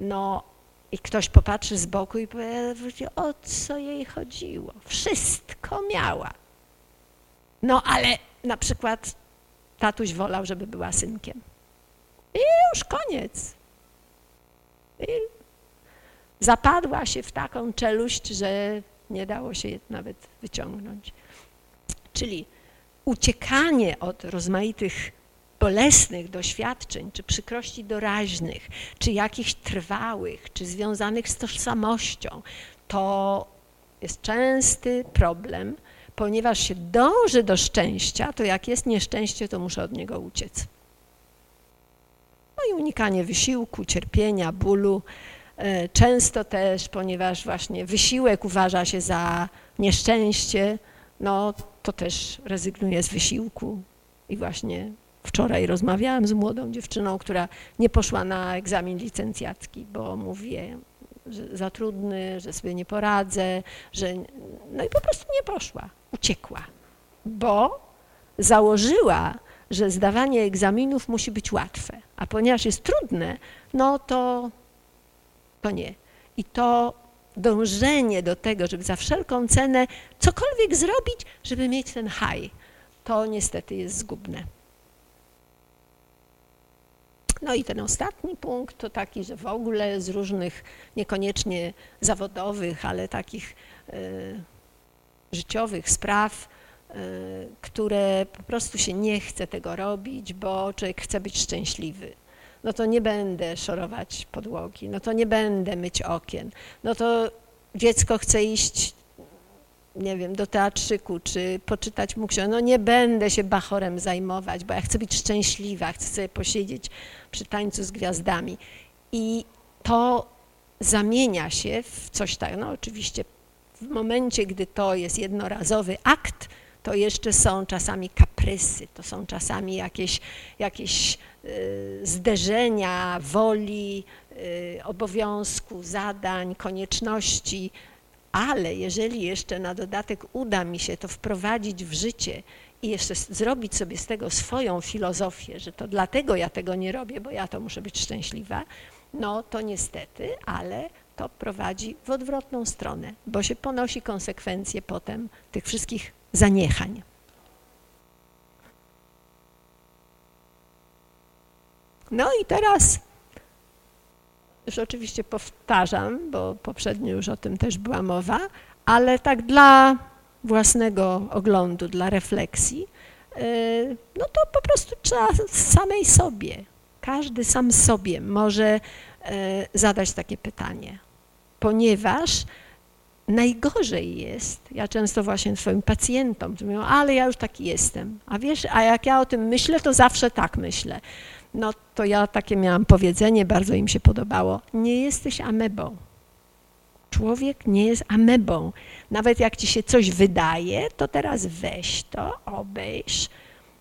Speaker 1: No i ktoś popatrzy z boku i powie, o co jej chodziło? Wszystko miała. No ale na przykład tatuś wolał, żeby była synkiem. I już koniec. I zapadła się w taką czeluść, że nie dało się nawet wyciągnąć. Czyli uciekanie od rozmaitych bolesnych doświadczeń, czy przykrości doraźnych, czy jakichś trwałych, czy związanych z tożsamością, to jest częsty problem, ponieważ się dąży do szczęścia, to jak jest nieszczęście, to muszę od niego uciec. No i unikanie wysiłku, cierpienia, bólu. E, często też, ponieważ właśnie wysiłek uważa się za nieszczęście, no to też rezygnuje z wysiłku i właśnie Wczoraj rozmawiałam z młodą dziewczyną, która nie poszła na egzamin licencjacki, bo mówię, że za trudny, że sobie nie poradzę, że no i po prostu nie poszła, uciekła, bo założyła, że zdawanie egzaminów musi być łatwe, a ponieważ jest trudne, no to, to nie. I to dążenie do tego, żeby za wszelką cenę cokolwiek zrobić, żeby mieć ten high, to niestety jest zgubne. No i ten ostatni punkt to taki, że w ogóle z różnych, niekoniecznie zawodowych, ale takich y, życiowych spraw, y, które po prostu się nie chce tego robić, bo człowiek chce być szczęśliwy. No to nie będę szorować podłogi, no to nie będę myć okien, no to dziecko chce iść nie wiem, do teatrzyku, czy poczytać mu książkę. No nie będę się bachorem zajmować, bo ja chcę być szczęśliwa, chcę sobie posiedzieć przy tańcu z gwiazdami. I to zamienia się w coś tak, no oczywiście w momencie, gdy to jest jednorazowy akt, to jeszcze są czasami kaprysy, to są czasami jakieś, jakieś y, zderzenia woli, y, obowiązku, zadań, konieczności, ale jeżeli jeszcze na dodatek uda mi się to wprowadzić w życie i jeszcze zrobić sobie z tego swoją filozofię, że to dlatego ja tego nie robię, bo ja to muszę być szczęśliwa, no to niestety, ale to prowadzi w odwrotną stronę, bo się ponosi konsekwencje potem tych wszystkich zaniechań. No i teraz już oczywiście powtarzam, bo poprzednio już o tym też była mowa, ale tak dla własnego oglądu, dla refleksji, y, no to po prostu trzeba samej sobie, każdy sam sobie może y, zadać takie pytanie, ponieważ najgorzej jest, ja często właśnie swoim pacjentom mówię, ale ja już taki jestem, a wiesz, a jak ja o tym myślę, to zawsze tak myślę no to ja takie miałam powiedzenie, bardzo im się podobało. Nie jesteś amebą. Człowiek nie jest amebą. Nawet jak ci się coś wydaje, to teraz weź to, obejrz,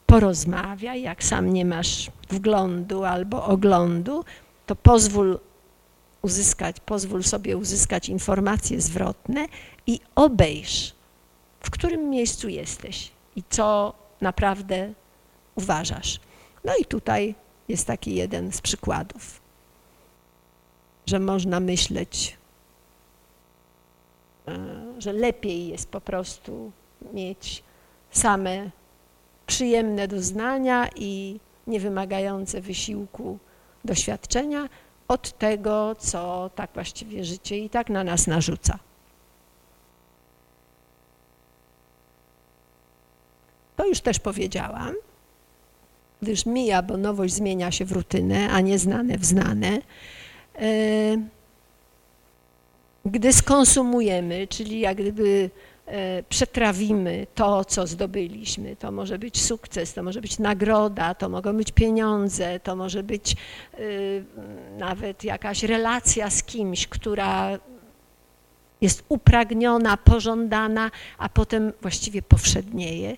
Speaker 1: porozmawiaj. Jak sam nie masz wglądu albo oglądu, to pozwól uzyskać, pozwól sobie uzyskać informacje zwrotne i obejrz, w którym miejscu jesteś i co naprawdę uważasz. No i tutaj jest taki jeden z przykładów, że można myśleć, e, że lepiej jest po prostu mieć same przyjemne doznania i niewymagające wysiłku doświadczenia od tego, co tak właściwie życie i tak na nas narzuca. To już też powiedziałam gdyż mija, bo nowość zmienia się w rutynę, a nieznane w znane. E, gdy skonsumujemy, czyli jak gdyby e, przetrawimy to, co zdobyliśmy, to może być sukces, to może być nagroda, to mogą być pieniądze, to może być e, nawet jakaś relacja z kimś, która jest upragniona, pożądana, a potem właściwie powszednieje,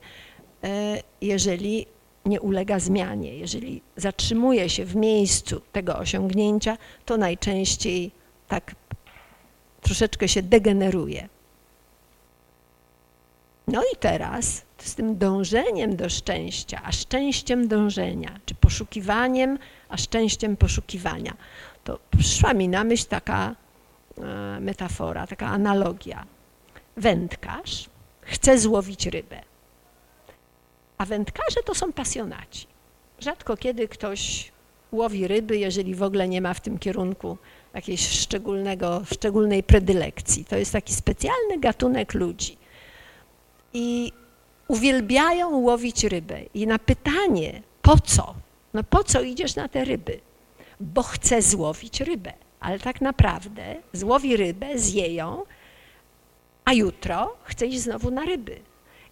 Speaker 1: jeżeli nie ulega zmianie. Jeżeli zatrzymuje się w miejscu tego osiągnięcia, to najczęściej tak troszeczkę się degeneruje. No i teraz z tym dążeniem do szczęścia, a szczęściem dążenia, czy poszukiwaniem, a szczęściem poszukiwania, to przyszła mi na myśl taka e, metafora, taka analogia. Wędkarz chce złowić rybę, a wędkarze to są pasjonaci. Rzadko kiedy ktoś łowi ryby, jeżeli w ogóle nie ma w tym kierunku jakiejś szczególnego, szczególnej predylekcji. To jest taki specjalny gatunek ludzi. I uwielbiają łowić rybę. I na pytanie, po co? No po co idziesz na te ryby? Bo chcę złowić rybę. Ale tak naprawdę złowi rybę, zje ją, a jutro chce iść znowu na ryby.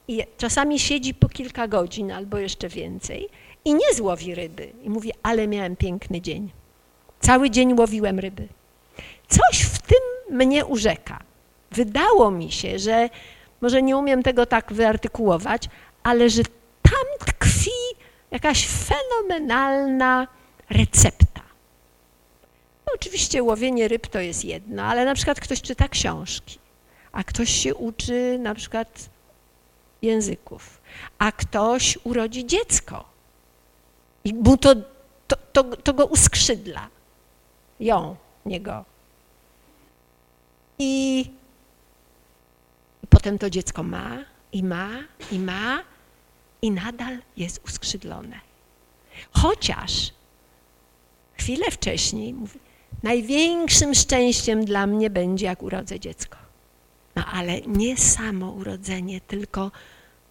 Speaker 1: I czasami siedzi po kilka godzin albo jeszcze więcej i nie złowi ryby. I mówi, ale miałem piękny dzień. Cały dzień łowiłem ryby. Coś w tym mnie urzeka. Wydało mi się, że może nie umiem tego tak wyartykułować, ale że tam tkwi jakaś fenomenalna recepta. No, oczywiście łowienie ryb to jest jedno, ale na przykład ktoś czyta książki, a ktoś się uczy na przykład języków, a ktoś urodzi dziecko i mu to, to, to, to go uskrzydla. Ją, nie go. I potem to dziecko ma i ma i ma i nadal jest uskrzydlone. Chociaż chwilę wcześniej mówi, największym szczęściem dla mnie będzie, jak urodzę dziecko. No ale nie samo urodzenie, tylko,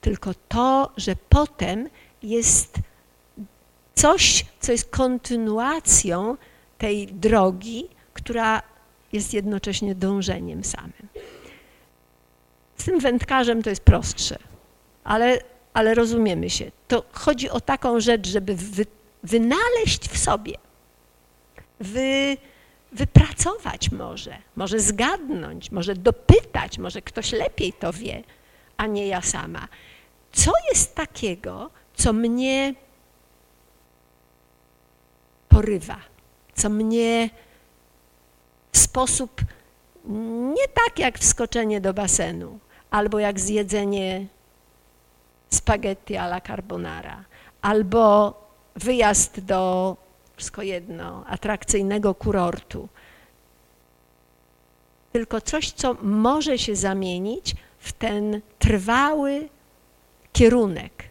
Speaker 1: tylko to, że potem jest coś, co jest kontynuacją tej drogi, która jest jednocześnie dążeniem samym. Z tym wędkarzem to jest prostsze, ale, ale rozumiemy się. To chodzi o taką rzecz, żeby wy, wynaleźć w sobie, wy, wypracować może, może zgadnąć, może dopytać, może ktoś lepiej to wie, a nie ja sama. Co jest takiego, co mnie porywa, co mnie w sposób nie tak jak wskoczenie do basenu, albo jak zjedzenie spaghetti alla carbonara, albo wyjazd do, wszystko jedno, atrakcyjnego kurortu. Tylko coś, co może się zamienić w ten trwały kierunek,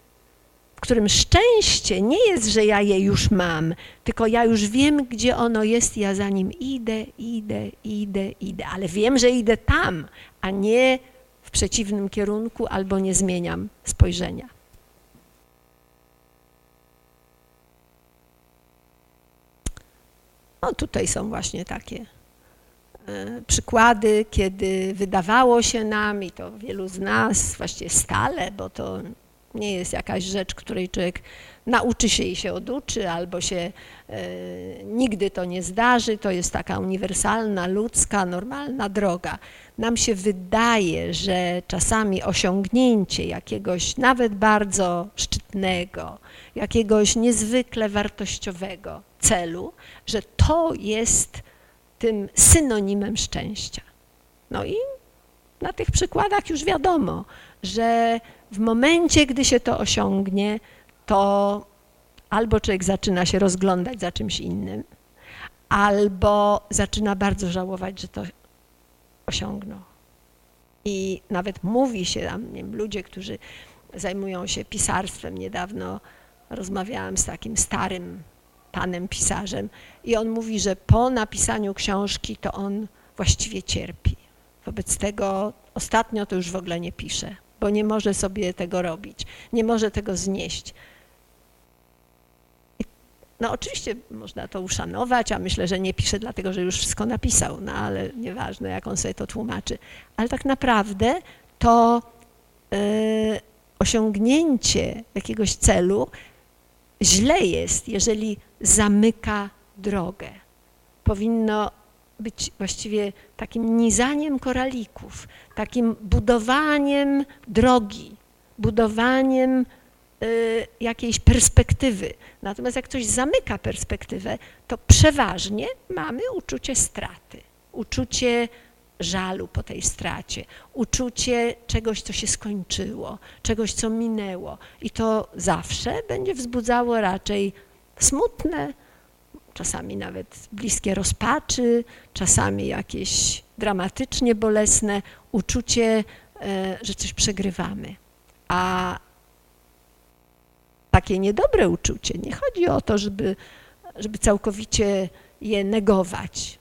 Speaker 1: w którym szczęście nie jest, że ja je już mam, tylko ja już wiem, gdzie ono jest, ja za nim idę, idę, idę, idę, ale wiem, że idę tam, a nie w przeciwnym kierunku albo nie zmieniam spojrzenia. No tutaj są właśnie takie e, przykłady, kiedy wydawało się nam, i to wielu z nas właściwie stale, bo to nie jest jakaś rzecz, której człowiek nauczy się i się oduczy, albo się e, nigdy to nie zdarzy. To jest taka uniwersalna, ludzka, normalna droga. Nam się wydaje, że czasami osiągnięcie jakiegoś nawet bardzo szczytnego, jakiegoś niezwykle wartościowego celu, że to jest tym synonimem szczęścia. No i na tych przykładach już wiadomo, że w momencie, gdy się to osiągnie, to albo człowiek zaczyna się rozglądać za czymś innym, albo zaczyna bardzo żałować, że to osiągnął. I nawet mówi się tam, nie wiem, ludzie, którzy zajmują się pisarstwem, niedawno rozmawiałam z takim starym panem pisarzem i on mówi, że po napisaniu książki to on właściwie cierpi. Wobec tego ostatnio to już w ogóle nie pisze, bo nie może sobie tego robić, nie może tego znieść. No oczywiście można to uszanować, a myślę, że nie pisze dlatego, że już wszystko napisał, no ale nieważne, jak on sobie to tłumaczy. Ale tak naprawdę to yy, osiągnięcie jakiegoś celu źle jest, jeżeli zamyka drogę. Powinno być właściwie takim nizaniem koralików, takim budowaniem drogi, budowaniem y, jakiejś perspektywy. Natomiast jak ktoś zamyka perspektywę, to przeważnie mamy uczucie straty, uczucie, żalu po tej stracie, uczucie czegoś, co się skończyło, czegoś, co minęło. I to zawsze będzie wzbudzało raczej smutne, czasami nawet bliskie rozpaczy, czasami jakieś dramatycznie bolesne uczucie, e, że coś przegrywamy. A takie niedobre uczucie, nie chodzi o to, żeby, żeby całkowicie je negować.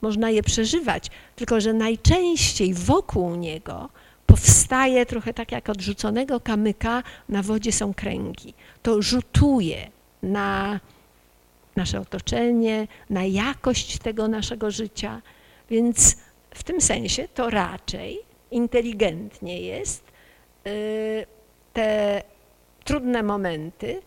Speaker 1: Można je przeżywać, tylko że najczęściej wokół niego powstaje trochę tak jak od rzuconego kamyka na wodzie są kręgi. To rzutuje na nasze otoczenie, na jakość tego naszego życia, więc w tym sensie to raczej inteligentnie jest y, te trudne momenty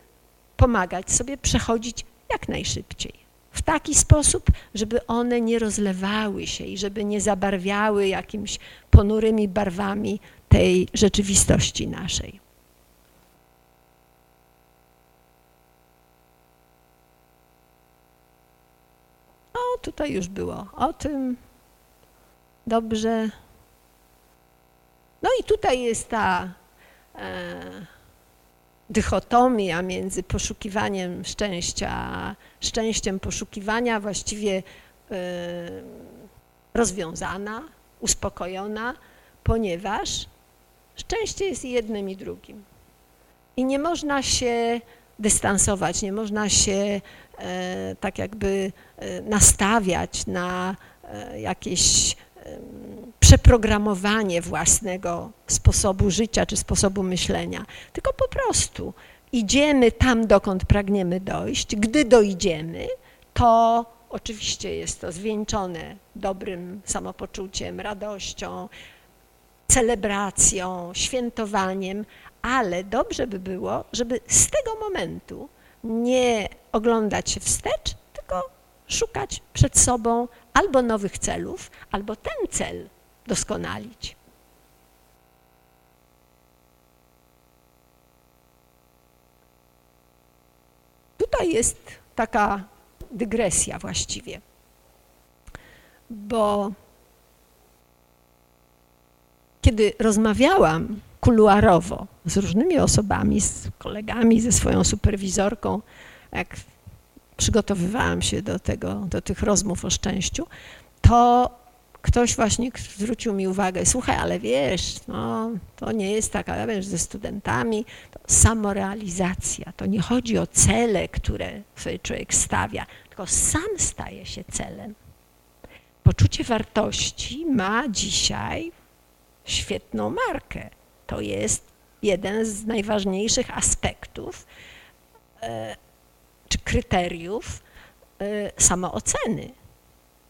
Speaker 1: pomagać sobie przechodzić jak najszybciej. W taki sposób, żeby one nie rozlewały się i żeby nie zabarwiały jakimiś ponurymi barwami tej rzeczywistości naszej. O, tutaj już było o tym. Dobrze. No i tutaj jest ta e, dychotomia między poszukiwaniem szczęścia, a szczęściem poszukiwania właściwie y, rozwiązana, uspokojona, ponieważ szczęście jest jednym i drugim. I nie można się dystansować, nie można się e, tak jakby e, nastawiać na jakieś przeprogramowanie własnego sposobu życia czy sposobu myślenia, tylko po prostu idziemy tam, dokąd pragniemy dojść. Gdy dojdziemy, to oczywiście jest to zwieńczone dobrym samopoczuciem, radością, celebracją, świętowaniem, ale dobrze by było, żeby z tego momentu nie oglądać się wstecz, tylko szukać przed sobą albo nowych celów, albo ten cel doskonalić. Tutaj jest taka dygresja właściwie, bo kiedy rozmawiałam kuluarowo z różnymi osobami, z kolegami, ze swoją superwizorką, jak przygotowywałam się do, tego, do tych rozmów o szczęściu, to ktoś właśnie zwrócił mi uwagę, słuchaj, ale wiesz, no, to nie jest tak, ale wiesz, ze studentami, to samorealizacja, to nie chodzi o cele, które sobie człowiek stawia, tylko sam staje się celem. Poczucie wartości ma dzisiaj świetną markę. To jest jeden z najważniejszych aspektów e, czy kryteriów y, samooceny.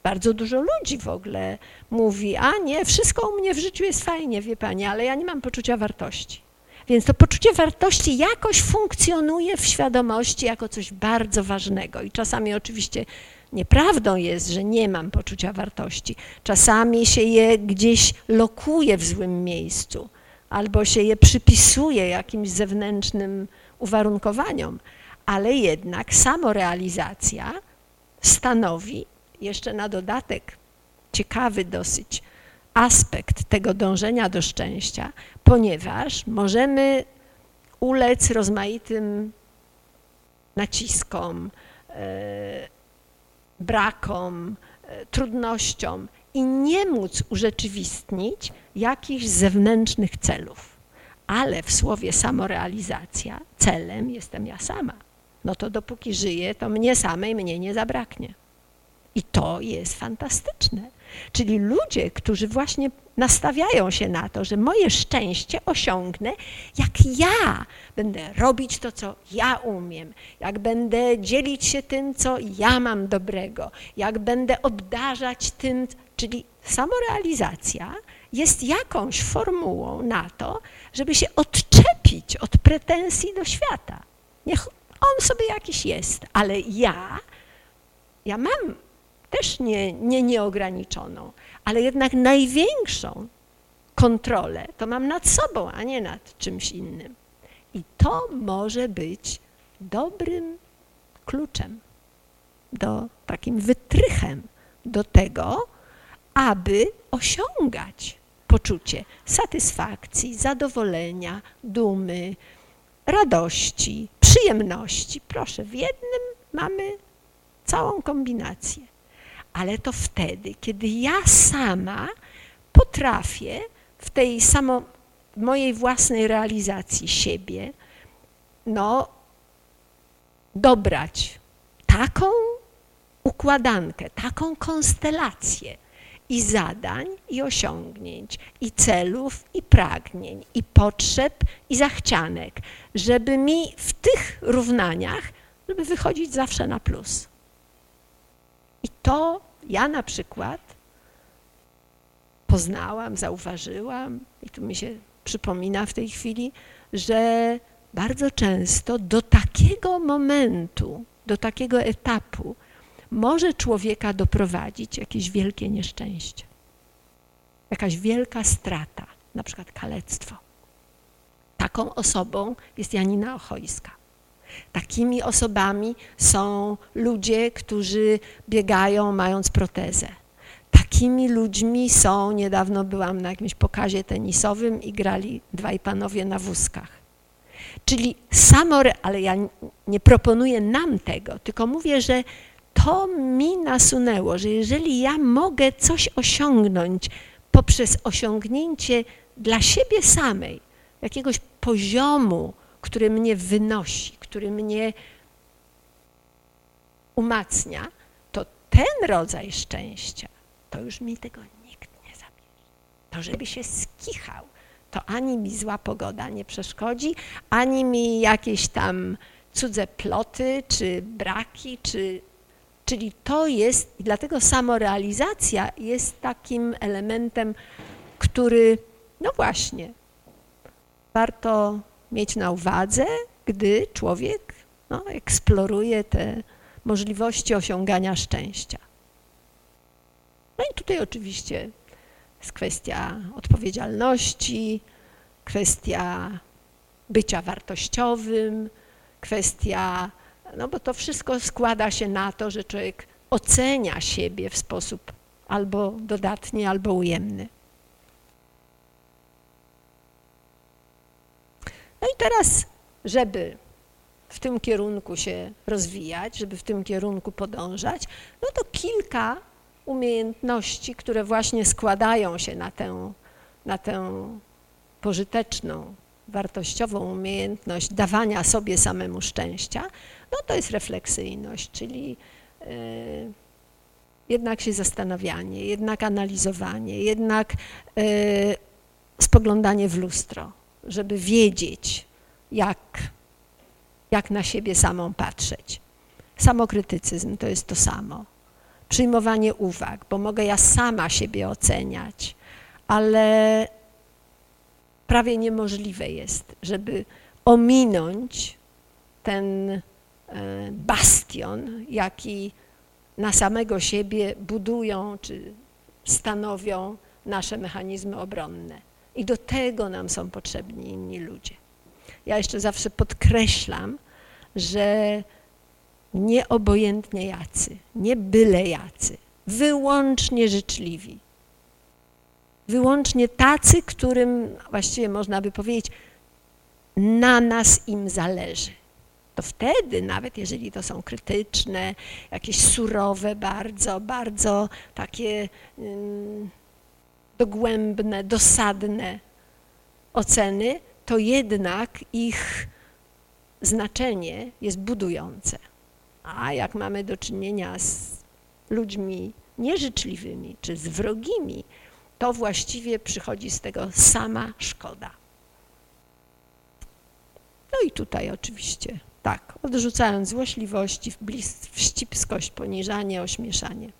Speaker 1: Bardzo dużo ludzi w ogóle mówi, a nie, wszystko u mnie w życiu jest fajnie, wie pani, ale ja nie mam poczucia wartości. Więc to poczucie wartości jakoś funkcjonuje w świadomości jako coś bardzo ważnego. I czasami oczywiście nieprawdą jest, że nie mam poczucia wartości. Czasami się je gdzieś lokuje w złym miejscu albo się je przypisuje jakimś zewnętrznym uwarunkowaniom ale jednak samorealizacja stanowi jeszcze na dodatek ciekawy dosyć aspekt tego dążenia do szczęścia, ponieważ możemy ulec rozmaitym naciskom, e, brakom, e, trudnościom i nie móc urzeczywistnić jakichś zewnętrznych celów. Ale w słowie samorealizacja celem jestem ja sama no to dopóki żyję, to mnie samej mnie nie zabraknie. I to jest fantastyczne. Czyli ludzie, którzy właśnie nastawiają się na to, że moje szczęście osiągnę, jak ja będę robić to, co ja umiem, jak będę dzielić się tym, co ja mam dobrego, jak będę obdarzać tym, czyli samorealizacja jest jakąś formułą na to, żeby się odczepić od pretensji do świata. Niech on sobie jakiś jest, ale ja, ja mam też nie, nie nieograniczoną, ale jednak największą kontrolę to mam nad sobą, a nie nad czymś innym. I to może być dobrym kluczem, do, takim wytrychem do tego, aby osiągać poczucie satysfakcji, zadowolenia, dumy, radości, przyjemności. Proszę, w jednym mamy całą kombinację. Ale to wtedy, kiedy ja sama potrafię w tej samo mojej własnej realizacji siebie, no, dobrać taką układankę, taką konstelację i zadań, i osiągnięć, i celów, i pragnień, i potrzeb, i zachcianek, żeby mi w tych równaniach, żeby wychodzić zawsze na plus. I to ja na przykład poznałam, zauważyłam, i tu mi się przypomina w tej chwili, że bardzo często do takiego momentu, do takiego etapu może człowieka doprowadzić jakieś wielkie nieszczęście, jakaś wielka strata, na przykład kalectwo. Taką osobą jest Janina Ochojska. Takimi osobami są ludzie, którzy biegają mając protezę. Takimi ludźmi są, niedawno byłam na jakimś pokazie tenisowym i grali dwaj panowie na wózkach. Czyli samo, ale ja nie proponuję nam tego, tylko mówię, że to mi nasunęło, że jeżeli ja mogę coś osiągnąć poprzez osiągnięcie dla siebie samej jakiegoś poziomu, który mnie wynosi, który mnie umacnia, to ten rodzaj szczęścia, to już mi tego nikt nie zabierze. To żeby się skichał, to ani mi zła pogoda nie przeszkodzi, ani mi jakieś tam cudze ploty, czy braki, czy Czyli to jest, i dlatego samorealizacja jest takim elementem, który, no właśnie, warto mieć na uwadze, gdy człowiek no, eksploruje te możliwości osiągania szczęścia. No i tutaj oczywiście jest kwestia odpowiedzialności, kwestia bycia wartościowym, kwestia no bo to wszystko składa się na to, że człowiek ocenia siebie w sposób albo dodatni, albo ujemny. No i teraz, żeby w tym kierunku się rozwijać, żeby w tym kierunku podążać, no to kilka umiejętności, które właśnie składają się na tę, na tę pożyteczną, wartościową umiejętność dawania sobie samemu szczęścia, no to jest refleksyjność, czyli e, jednak się zastanawianie, jednak analizowanie, jednak e, spoglądanie w lustro, żeby wiedzieć, jak, jak na siebie samą patrzeć. Samokrytycyzm to jest to samo. Przyjmowanie uwag, bo mogę ja sama siebie oceniać, ale prawie niemożliwe jest, żeby ominąć ten bastion, jaki na samego siebie budują czy stanowią nasze mechanizmy obronne. I do tego nam są potrzebni inni ludzie. Ja jeszcze zawsze podkreślam, że nie obojętnie jacy, nie byle jacy, wyłącznie życzliwi. Wyłącznie tacy, którym właściwie można by powiedzieć, na nas im zależy to wtedy, nawet jeżeli to są krytyczne, jakieś surowe, bardzo, bardzo takie mm, dogłębne, dosadne oceny, to jednak ich znaczenie jest budujące. A jak mamy do czynienia z ludźmi nieżyczliwymi czy z wrogimi, to właściwie przychodzi z tego sama szkoda. No i tutaj oczywiście tak, odrzucając złośliwości, wścibskość, poniżanie, ośmieszanie.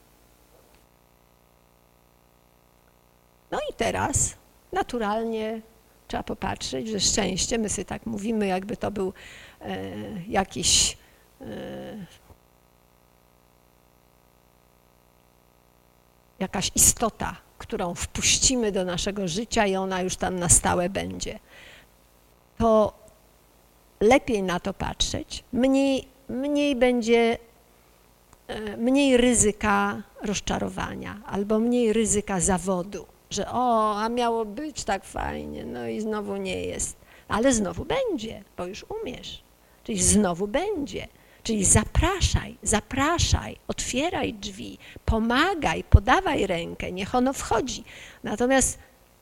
Speaker 1: No i teraz naturalnie trzeba popatrzeć, że szczęście, my sobie tak mówimy, jakby to był e, jakiś e, jakaś istota, którą wpuścimy do naszego życia i ona już tam na stałe będzie. To lepiej na to patrzeć, mniej, mniej będzie e, mniej ryzyka rozczarowania albo mniej ryzyka zawodu, że o, a miało być tak fajnie, no i znowu nie jest. Ale znowu będzie, bo już umiesz. Czyli znowu będzie. Czyli zapraszaj, zapraszaj, otwieraj drzwi, pomagaj, podawaj rękę, niech ono wchodzi. Natomiast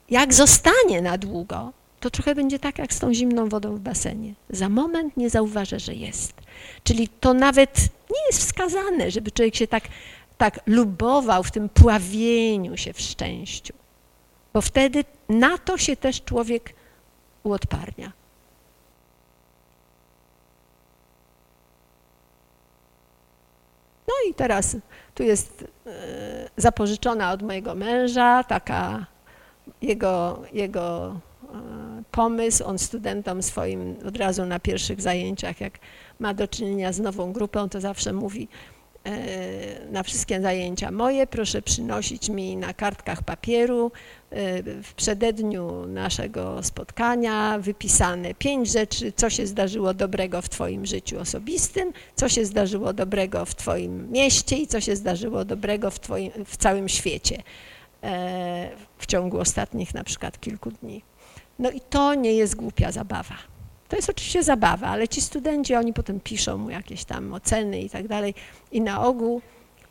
Speaker 1: jak zostanie na długo, to trochę będzie tak jak z tą zimną wodą w basenie. Za moment nie zauważę, że jest. Czyli to nawet nie jest wskazane, żeby człowiek się tak, tak lubował w tym pławieniu się w szczęściu. Bo wtedy na to się też człowiek uodparnia. No i teraz tu jest e, zapożyczona od mojego męża taka jego, jego e, pomysł. On studentom swoim od razu na pierwszych zajęciach, jak ma do czynienia z nową grupą, to zawsze mówi e, na wszystkie zajęcia moje, proszę przynosić mi na kartkach papieru w przededniu naszego spotkania wypisane pięć rzeczy, co się zdarzyło dobrego w Twoim życiu osobistym, co się zdarzyło dobrego w Twoim mieście i co się zdarzyło dobrego w, twoim, w całym świecie e, w ciągu ostatnich na przykład kilku dni. No i to nie jest głupia zabawa. To jest oczywiście zabawa, ale ci studenci, oni potem piszą mu jakieś tam oceny i tak dalej i na ogół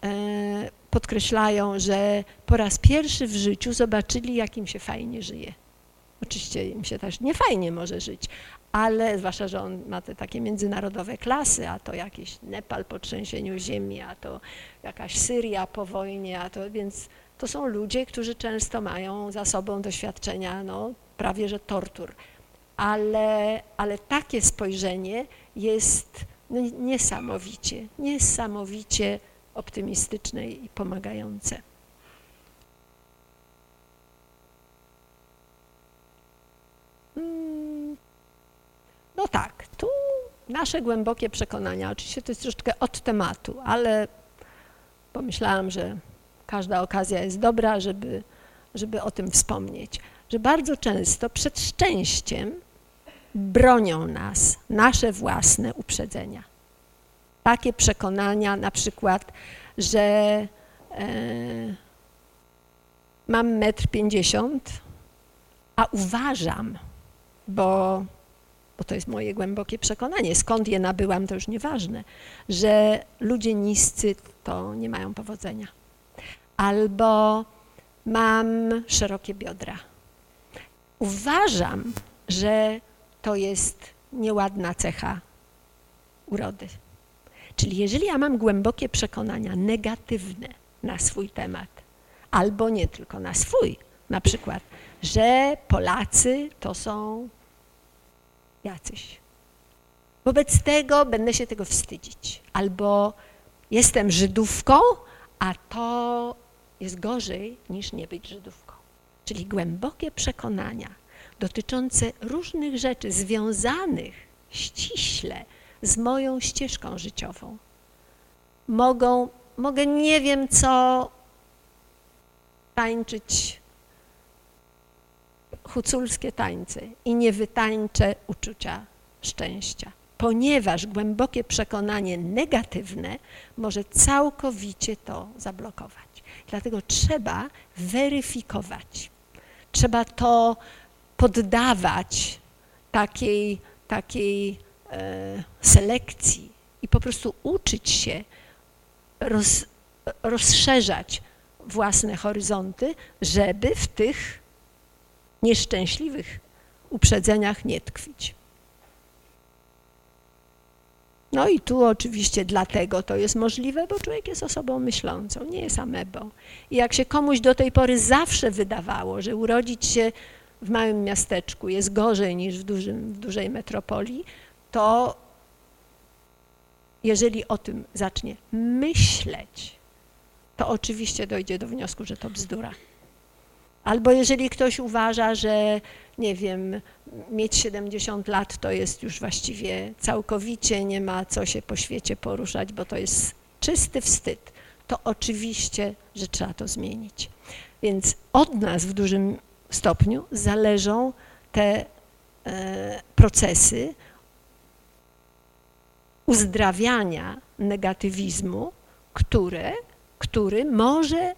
Speaker 1: e, podkreślają, że po raz pierwszy w życiu zobaczyli, jak im się fajnie żyje. Oczywiście im się też nie fajnie może żyć, ale zwłaszcza, że on ma te takie międzynarodowe klasy, a to jakiś Nepal po trzęsieniu ziemi, a to jakaś Syria po wojnie, a to więc to są ludzie, którzy często mają za sobą doświadczenia no, prawie że tortur. Ale, ale takie spojrzenie jest no, niesamowicie, niesamowicie optymistyczne i pomagające. Mm, no tak, tu nasze głębokie przekonania, oczywiście to jest troszeczkę od tematu, ale pomyślałam, że każda okazja jest dobra, żeby, żeby o tym wspomnieć, że bardzo często przed szczęściem bronią nas nasze własne uprzedzenia takie przekonania, na przykład, że e, mam metr pięćdziesiąt, a uważam, bo, bo to jest moje głębokie przekonanie, skąd je nabyłam, to już nieważne, że ludzie niscy to nie mają powodzenia. Albo mam szerokie biodra. Uważam, że to jest nieładna cecha urody. Czyli jeżeli ja mam głębokie przekonania negatywne na swój temat, albo nie tylko na swój, na przykład, że Polacy to są jacyś. Wobec tego będę się tego wstydzić. Albo jestem Żydówką, a to jest gorzej niż nie być Żydówką. Czyli głębokie przekonania dotyczące różnych rzeczy związanych ściśle z moją ścieżką życiową. Mogą, mogę nie wiem co tańczyć huculskie tańce i nie wytańczę uczucia szczęścia, ponieważ głębokie przekonanie negatywne może całkowicie to zablokować. Dlatego trzeba weryfikować, trzeba to poddawać takiej, takiej E, selekcji i po prostu uczyć się roz, rozszerzać własne horyzonty, żeby w tych nieszczęśliwych uprzedzeniach nie tkwić. No i tu oczywiście dlatego to jest możliwe, bo człowiek jest osobą myślącą, nie jest amebą. I jak się komuś do tej pory zawsze wydawało, że urodzić się w małym miasteczku jest gorzej niż w, dużym, w dużej metropolii, to jeżeli o tym zacznie myśleć, to oczywiście dojdzie do wniosku, że to bzdura. Albo jeżeli ktoś uważa, że nie wiem, mieć 70 lat to jest już właściwie całkowicie nie ma co się po świecie poruszać, bo to jest czysty wstyd, to oczywiście, że trzeba to zmienić. Więc od nas w dużym stopniu zależą te e, procesy, uzdrawiania negatywizmu, które, który może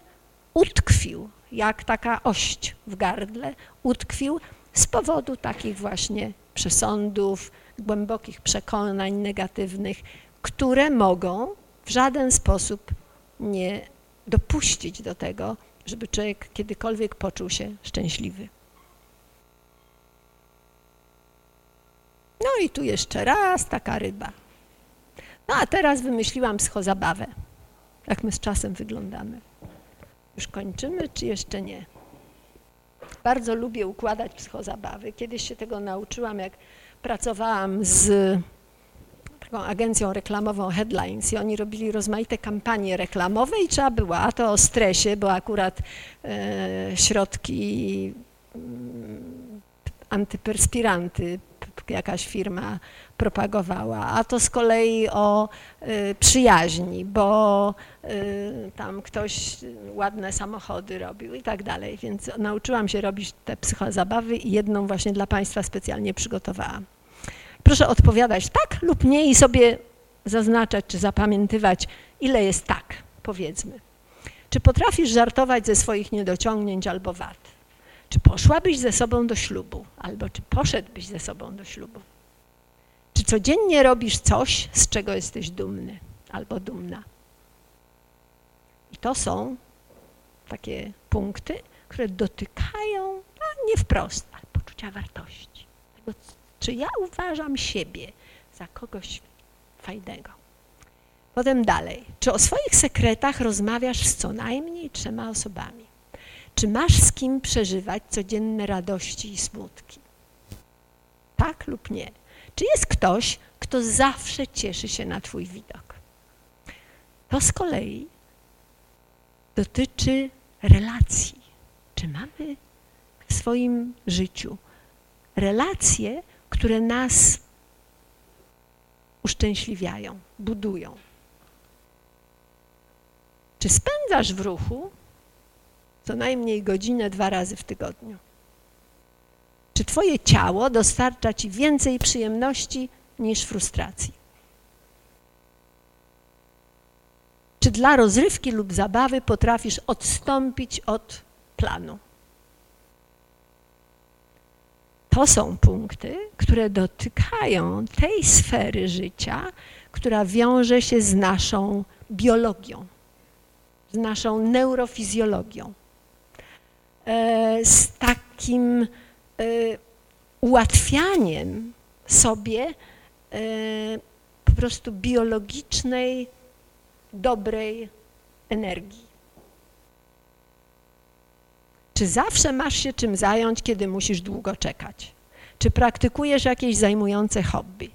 Speaker 1: utkwił, jak taka ość w gardle, utkwił z powodu takich właśnie przesądów, głębokich przekonań negatywnych, które mogą w żaden sposób nie dopuścić do tego, żeby człowiek kiedykolwiek poczuł się szczęśliwy. No i tu jeszcze raz taka ryba. No a teraz wymyśliłam psychozabawę. Jak my z czasem wyglądamy. Już kończymy, czy jeszcze nie? Bardzo lubię układać psychozabawy. Kiedyś się tego nauczyłam, jak pracowałam z taką agencją reklamową Headlines i oni robili rozmaite kampanie reklamowe i trzeba było, a to o stresie, bo akurat e, środki mm, antyperspiranty jakaś firma propagowała, a to z kolei o y, przyjaźni, bo y, tam ktoś ładne samochody robił i tak dalej, więc nauczyłam się robić te psychozabawy i jedną właśnie dla Państwa specjalnie przygotowałam. Proszę odpowiadać tak lub nie i sobie zaznaczać czy zapamiętywać, ile jest tak, powiedzmy. Czy potrafisz żartować ze swoich niedociągnięć albo wad? Czy poszłabyś ze sobą do ślubu? Albo czy poszedłbyś ze sobą do ślubu? Czy codziennie robisz coś, z czego jesteś dumny albo dumna? I to są takie punkty, które dotykają, no nie wprost, ale poczucia wartości. Tego, czy ja uważam siebie za kogoś fajnego? Potem dalej. Czy o swoich sekretach rozmawiasz z co najmniej trzema osobami? Czy masz z kim przeżywać codzienne radości i smutki? Tak lub nie? Czy jest ktoś, kto zawsze cieszy się na Twój widok? To z kolei dotyczy relacji. Czy mamy w swoim życiu relacje, które nas uszczęśliwiają, budują? Czy spędzasz w ruchu co najmniej godzinę dwa razy w tygodniu? Czy Twoje ciało dostarcza Ci więcej przyjemności niż frustracji? Czy dla rozrywki lub zabawy potrafisz odstąpić od planu? To są punkty, które dotykają tej sfery życia, która wiąże się z naszą biologią, z naszą neurofizjologią, z takim Y, ułatwianiem sobie y, po prostu biologicznej, dobrej energii. Czy zawsze masz się czym zająć, kiedy musisz długo czekać? Czy praktykujesz jakieś zajmujące hobby?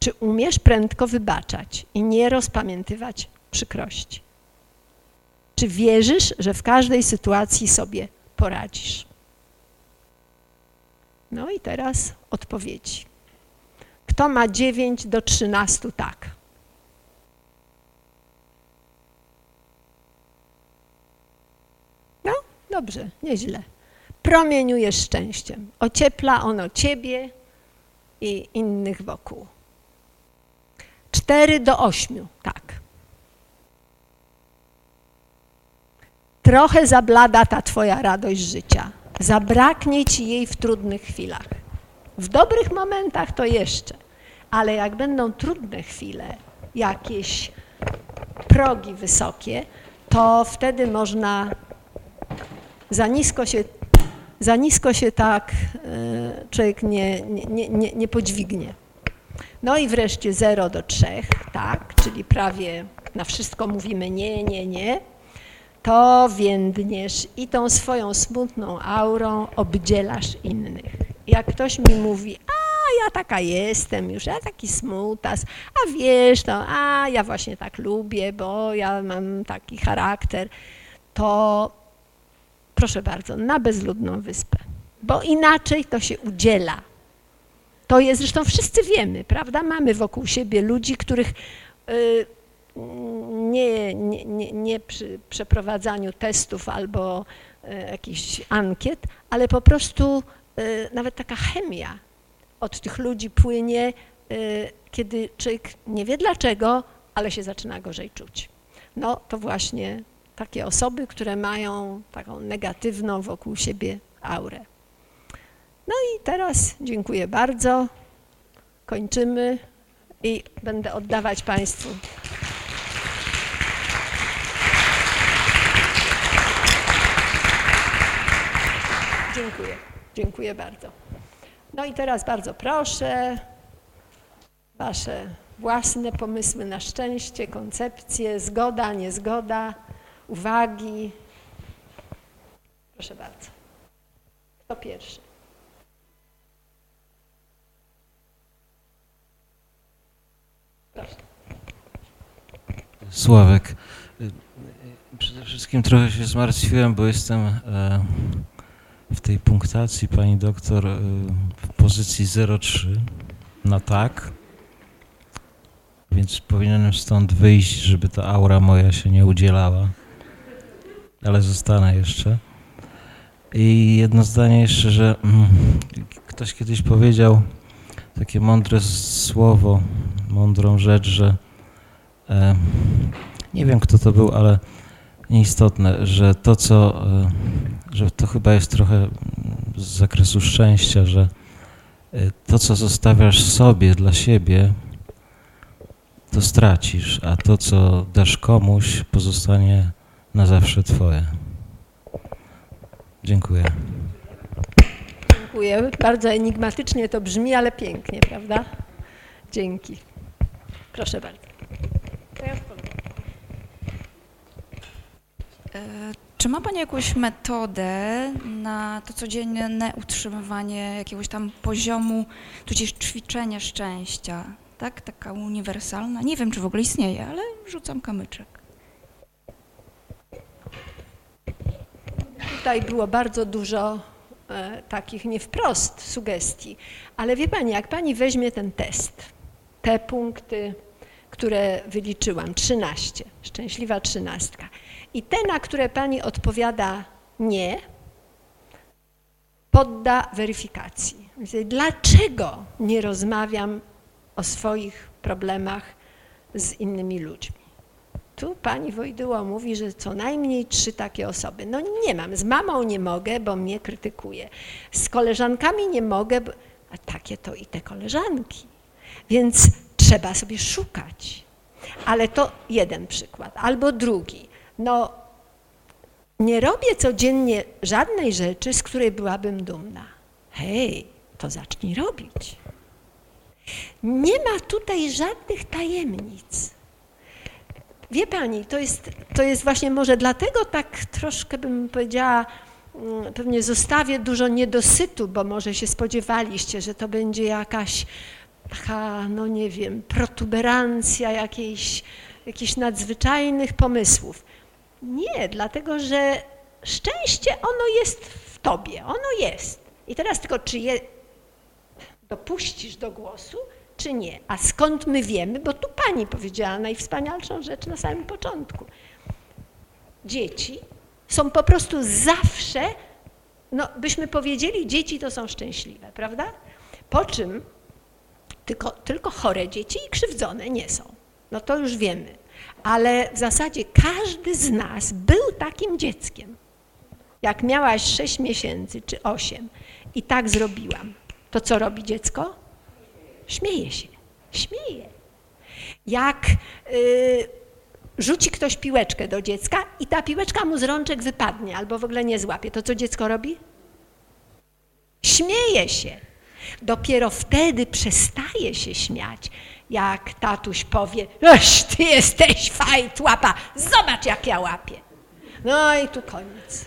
Speaker 1: Czy umiesz prędko wybaczać i nie rozpamiętywać przykrości? Czy wierzysz, że w każdej sytuacji sobie poradzisz? No i teraz odpowiedzi. Kto ma 9 do 13 tak? No, dobrze, nieźle. Promieniujesz szczęściem. Ociepla ono ciebie i innych wokół. 4 do 8, tak. Trochę zablada ta twoja radość życia. Zabraknie ci jej w trudnych chwilach. W dobrych momentach to jeszcze, ale jak będą trudne chwile, jakieś progi wysokie, to wtedy można za nisko się, za nisko się tak e, człowiek nie, nie, nie, nie podźwignie. No i wreszcie 0 do 3, tak, czyli prawie na wszystko mówimy nie, nie, nie to więdniesz i tą swoją smutną aurą obdzielasz innych. Jak ktoś mi mówi, a ja taka jestem już, ja taki smutas, a wiesz to, a ja właśnie tak lubię, bo ja mam taki charakter, to proszę bardzo, na bezludną wyspę, bo inaczej to się udziela. To jest, zresztą wszyscy wiemy, prawda? Mamy wokół siebie ludzi, których y, nie, nie, nie, nie przy przeprowadzaniu testów albo e, jakichś ankiet, ale po prostu e, nawet taka chemia od tych ludzi płynie, e, kiedy człowiek nie wie dlaczego, ale się zaczyna gorzej czuć. No to właśnie takie osoby, które mają taką negatywną wokół siebie aurę. No i teraz dziękuję bardzo. Kończymy i będę oddawać Państwu. Dziękuję, dziękuję bardzo. No i teraz bardzo proszę Wasze własne pomysły na szczęście, koncepcje, zgoda, niezgoda, uwagi. Proszę bardzo. Kto pierwszy? Proszę.
Speaker 2: Sławek, przede wszystkim trochę się zmartwiłem, bo jestem e, w tej punktacji pani doktor e, w pozycji 0,3 na tak, więc powinienem stąd wyjść, żeby ta aura moja się nie udzielała, ale zostanę jeszcze. I jedno zdanie jeszcze, że mm, ktoś kiedyś powiedział takie mądre słowo, mądrą rzecz, że e, nie wiem kto to był, ale nieistotne, że to co, e, że to chyba jest trochę z zakresu szczęścia, że e, to co zostawiasz sobie dla siebie, to stracisz, a to co dasz komuś pozostanie na zawsze twoje. Dziękuję.
Speaker 1: Dziękuję. Bardzo enigmatycznie to brzmi, ale pięknie, prawda? Dzięki. Proszę bardzo.
Speaker 3: Czy ma Pani jakąś metodę na to codzienne utrzymywanie jakiegoś tam poziomu, tudzież ćwiczenie szczęścia? Tak? Taka uniwersalna. Nie wiem, czy w ogóle istnieje, ale rzucam kamyczek.
Speaker 1: Tutaj było bardzo dużo e, takich nie wprost sugestii, ale wie Pani, jak Pani weźmie ten test, te punkty, które wyliczyłam, 13, szczęśliwa trzynastka, i te, na które Pani odpowiada nie, podda weryfikacji. Dlaczego nie rozmawiam o swoich problemach z innymi ludźmi? Tu pani Wojdyło mówi, że co najmniej trzy takie osoby. No nie mam, z mamą nie mogę, bo mnie krytykuje. Z koleżankami nie mogę, bo... a takie to i te koleżanki. Więc trzeba sobie szukać. Ale to jeden przykład. Albo drugi. No nie robię codziennie żadnej rzeczy, z której byłabym dumna. Hej, to zacznij robić. Nie ma tutaj żadnych tajemnic. Wie pani, to jest, to jest właśnie może dlatego tak troszkę bym powiedziała, mm, pewnie zostawię dużo niedosytu, bo może się spodziewaliście, że to będzie jakaś taka, no nie wiem, protuberancja jakiejś, jakichś nadzwyczajnych pomysłów. Nie, dlatego że szczęście ono jest w tobie, ono jest. I teraz tylko czy je dopuścisz do głosu, czy nie. A skąd my wiemy? Bo tu pani powiedziała najwspanialszą rzecz na samym początku. Dzieci są po prostu zawsze, no byśmy powiedzieli, dzieci to są szczęśliwe, prawda? Po czym tylko, tylko chore dzieci i krzywdzone nie są. No to już wiemy. Ale w zasadzie każdy z nas był takim dzieckiem. Jak miałaś 6 miesięcy czy 8 i tak zrobiłam, to co robi dziecko? Śmieje się, śmieje. Jak y, rzuci ktoś piłeczkę do dziecka i ta piłeczka mu z rączek wypadnie albo w ogóle nie złapie, to co dziecko robi? Śmieje się. Dopiero wtedy przestaje się śmiać, jak tatuś powie, Eś, ty jesteś fajt łapa, zobacz jak ja łapię. No i tu koniec.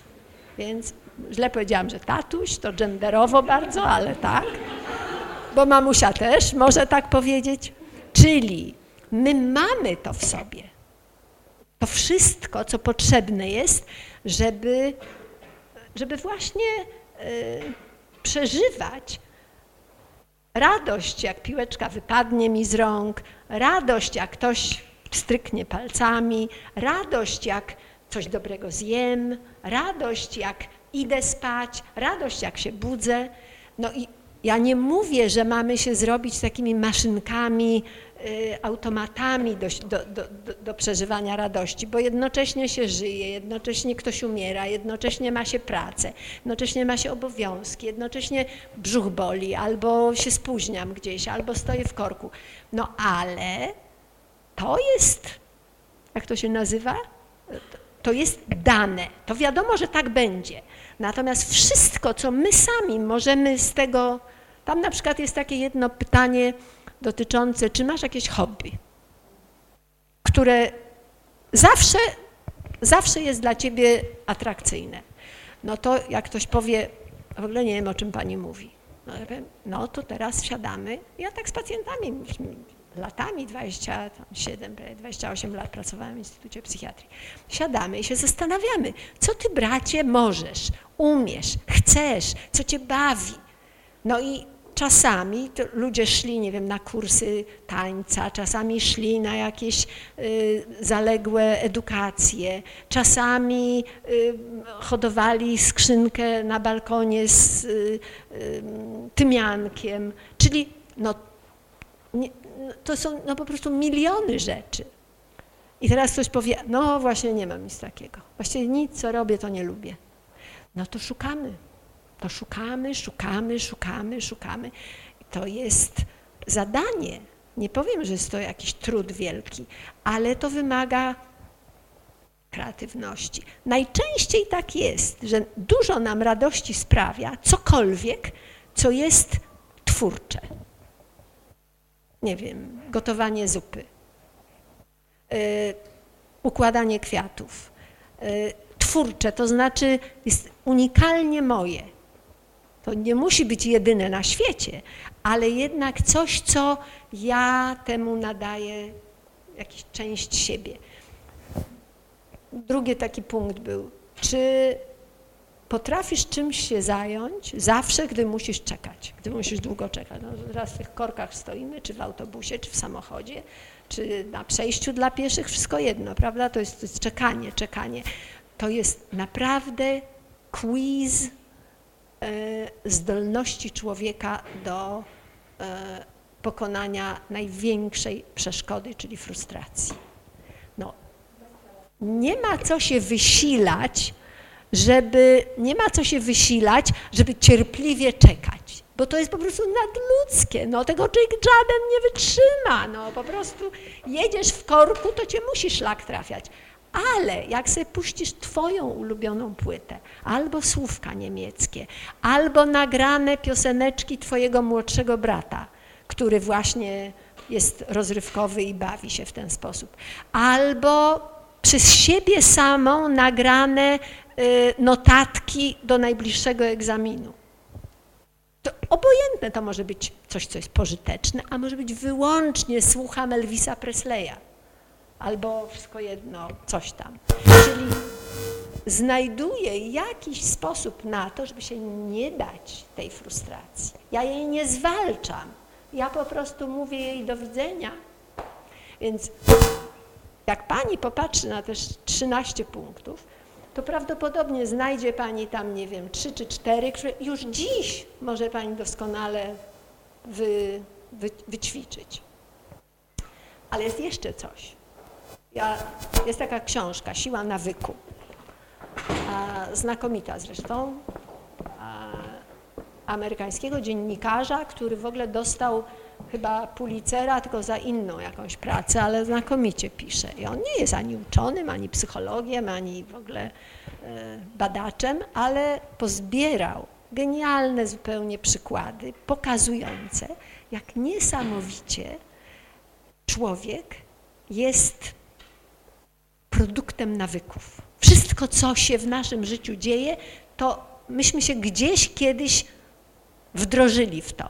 Speaker 1: Więc źle powiedziałam, że tatuś, to genderowo bardzo, ale tak bo mamusia też może tak powiedzieć. Czyli my mamy to w sobie. To wszystko, co potrzebne jest, żeby, żeby właśnie y, przeżywać radość, jak piłeczka wypadnie mi z rąk, radość, jak ktoś stryknie palcami, radość, jak coś dobrego zjem, radość, jak idę spać, radość, jak się budzę. No i ja nie mówię, że mamy się zrobić takimi maszynkami automatami do, do, do, do, do przeżywania radości, bo jednocześnie się żyje, jednocześnie ktoś umiera, jednocześnie ma się pracę, jednocześnie ma się obowiązki, jednocześnie brzuch boli, albo się spóźniam gdzieś, albo stoję w korku. No ale to jest, jak to się nazywa? To jest dane. To wiadomo, że tak będzie. Natomiast wszystko, co my sami możemy z tego, tam na przykład jest takie jedno pytanie dotyczące, czy masz jakieś hobby, które zawsze, zawsze jest dla ciebie atrakcyjne. No to jak ktoś powie, w ogóle nie wiem, o czym pani mówi. No, ja powiem, no to teraz siadamy. Ja tak z pacjentami latami, 27, 28 lat pracowałem w Instytucie Psychiatrii. Siadamy i się zastanawiamy, co ty bracie możesz, umiesz, chcesz, co cię bawi. No i czasami ludzie szli, nie wiem, na kursy tańca, czasami szli na jakieś y, zaległe edukacje, czasami y, hodowali skrzynkę na balkonie z y, tymiankiem, czyli no, nie, to są no, po prostu miliony rzeczy. I teraz ktoś powie, no właśnie nie mam nic takiego. Właściwie nic, co robię, to nie lubię. No to szukamy. To szukamy, szukamy, szukamy, szukamy. To jest zadanie. Nie powiem, że jest to jakiś trud wielki, ale to wymaga kreatywności. Najczęściej tak jest, że dużo nam radości sprawia cokolwiek, co jest twórcze nie wiem, gotowanie zupy, y, układanie kwiatów. Y, twórcze, to znaczy jest unikalnie moje. To nie musi być jedyne na świecie, ale jednak coś, co ja temu nadaję jakąś część siebie. Drugi taki punkt był, czy potrafisz czymś się zająć zawsze, gdy musisz czekać, gdy musisz długo czekać. No, teraz w tych korkach stoimy, czy w autobusie, czy w samochodzie, czy na przejściu dla pieszych, wszystko jedno, prawda? To jest, to jest czekanie, czekanie. To jest naprawdę quiz zdolności człowieka do e, pokonania największej przeszkody, czyli frustracji. No, nie ma co się wysilać, żeby nie ma co się wysilać, żeby cierpliwie czekać, bo to jest po prostu nadludzkie, no tego żaden nie wytrzyma, no po prostu jedziesz w korku, to cię musi szlak trafiać. Ale jak sobie puścisz twoją ulubioną płytę, albo słówka niemieckie, albo nagrane pioseneczki twojego młodszego brata, który właśnie jest rozrywkowy i bawi się w ten sposób, albo przez siebie samą nagrane Y, notatki do najbliższego egzaminu. To obojętne to może być coś, co jest pożyteczne, a może być wyłącznie słucham Elvisa Presleya albo wszystko jedno, coś tam. Czyli znajduję jakiś sposób na to, żeby się nie dać tej frustracji. Ja jej nie zwalczam. Ja po prostu mówię jej do widzenia. Więc jak pani popatrzy na te 13 punktów, to prawdopodobnie znajdzie Pani tam, nie wiem, trzy czy cztery, które już dziś może Pani doskonale wy, wy, wyćwiczyć. Ale jest jeszcze coś. Ja, jest taka książka, Siła nawyku. A, znakomita zresztą. A, amerykańskiego dziennikarza, który w ogóle dostał chyba Pulitzera, tylko za inną jakąś pracę, ale znakomicie pisze. I on nie jest ani uczonym, ani psychologiem, ani w ogóle e, badaczem, ale pozbierał genialne zupełnie przykłady pokazujące, jak niesamowicie człowiek jest produktem nawyków. Wszystko, co się w naszym życiu dzieje, to myśmy się gdzieś kiedyś wdrożyli w to.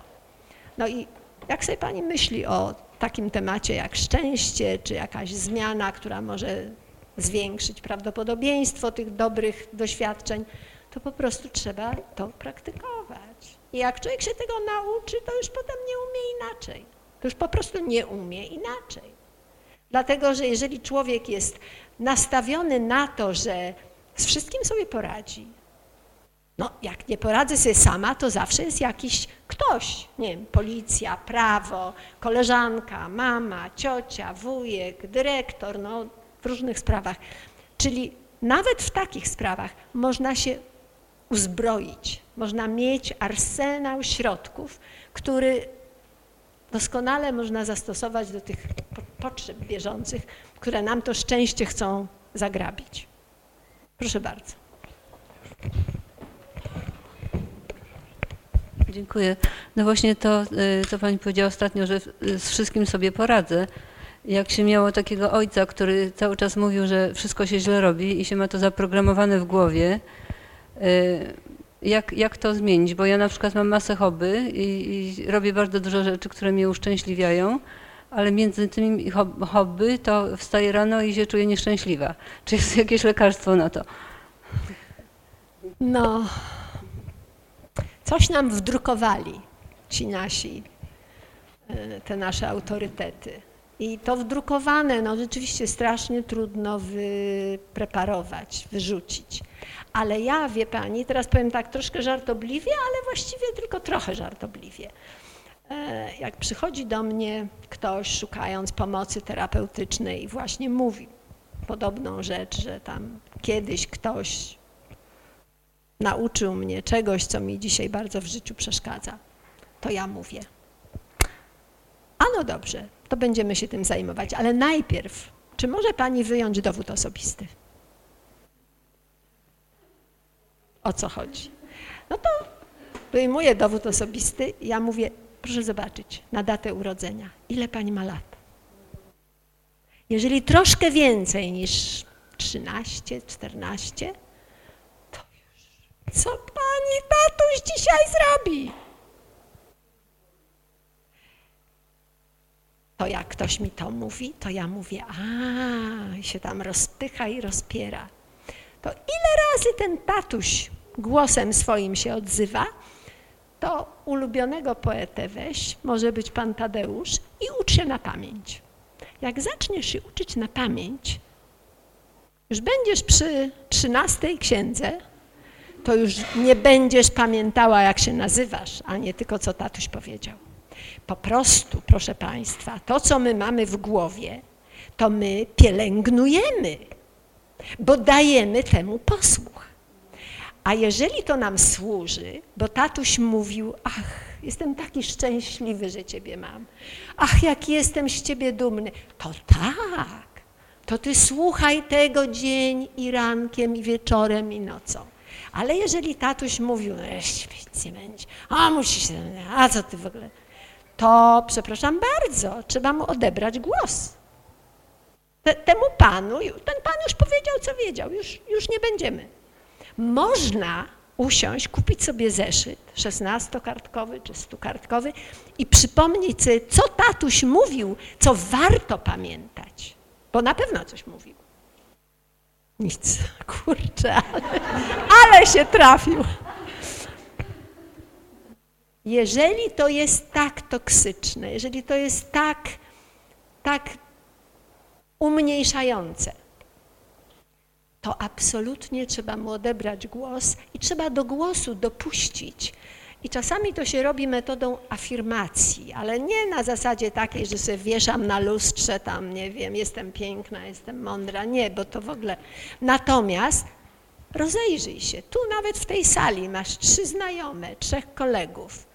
Speaker 1: No i jak sobie Pani myśli o takim temacie jak szczęście, czy jakaś zmiana, która może zwiększyć prawdopodobieństwo tych dobrych doświadczeń, to po prostu trzeba to praktykować. I jak człowiek się tego nauczy, to już potem nie umie inaczej. To już po prostu nie umie inaczej. Dlatego, że jeżeli człowiek jest nastawiony na to, że z wszystkim sobie poradzi, no jak nie poradzę sobie sama, to zawsze jest jakiś, ktoś, nie wiem, policja, prawo, koleżanka, mama, ciocia, wujek, dyrektor, no w różnych sprawach. Czyli nawet w takich sprawach można się uzbroić, można mieć arsenał środków, który doskonale można zastosować do tych po- potrzeb bieżących, które nam to szczęście chcą zagrabić. Proszę bardzo.
Speaker 4: Dziękuję. No właśnie to, y, co Pani powiedziała ostatnio, że y, z wszystkim sobie poradzę. Jak się miało takiego ojca, który cały czas mówił, że wszystko się źle robi i się ma to zaprogramowane w głowie, y, jak, jak to zmienić? Bo ja na przykład mam masę hobby i, i robię bardzo dużo rzeczy, które mnie uszczęśliwiają, ale między tymi hob- hobby to wstaję rano i się czuję nieszczęśliwa. Czy jest jakieś lekarstwo na to?
Speaker 1: No, coś nam wdrukowali ci nasi, e, te nasze autorytety. I to wdrukowane, no rzeczywiście strasznie trudno wypreparować, wyrzucić. Ale ja, wie pani, teraz powiem tak troszkę żartobliwie, ale właściwie tylko trochę żartobliwie. E, Jak przychodzi do mnie ktoś szukając pomocy terapeutycznej i właśnie mówi podobną rzecz, że tam kiedyś ktoś nauczył mnie czegoś, co mi dzisiaj bardzo w życiu przeszkadza, to ja mówię. A no dobrze, to będziemy się tym zajmować, ale najpierw, czy może pani wyjąć dowód osobisty? O co chodzi? No to wyjmuję dowód osobisty i ja mówię, proszę zobaczyć, na datę urodzenia, ile pani ma lat? Jeżeli troszkę więcej niż 13, 14, co pani tatuś dzisiaj zrobi? To jak ktoś mi to mówi, to ja mówię, a się tam rozpycha i rozpiera. To ile razy ten tatuś głosem swoim się odzywa, to ulubionego poetę weź, może być pan Tadeusz, i ucz się na pamięć. Jak zaczniesz się uczyć na pamięć, już będziesz przy trzynastej księdze, to już nie będziesz pamiętała, jak się nazywasz, a nie tylko, co tatuś powiedział. Po prostu, proszę Państwa, to, co my mamy w głowie, to my pielęgnujemy, bo dajemy temu posłuch. A jeżeli to nam służy, bo tatuś mówił, ach, jestem taki szczęśliwy, że Ciebie mam, ach, jak jestem z Ciebie dumny, to tak, to Ty słuchaj tego dzień i rankiem, i wieczorem, i nocą. Ale jeżeli tatuś mówił, no jeszcze nic nie będzie, a musi się, a co ty w ogóle, to przepraszam bardzo, trzeba mu odebrać głos. Te, temu panu, ten pan już powiedział, co wiedział, już, już nie będziemy. Można usiąść, kupić sobie zeszyt, 16-kartkowy czy 100-kartkowy i przypomnieć sobie, co tatuś mówił, co warto pamiętać, bo na pewno coś mówił. Nic, kurczę, ale, ale się trafił. Jeżeli to jest tak toksyczne, jeżeli to jest tak, tak umniejszające, to absolutnie trzeba mu odebrać głos i trzeba do głosu dopuścić. I czasami to się robi metodą afirmacji, ale nie na zasadzie takiej, że sobie wieszam na lustrze tam, nie wiem, jestem piękna, jestem mądra. Nie, bo to w ogóle. Natomiast rozejrzyj się. Tu nawet w tej sali masz trzy znajome, trzech kolegów.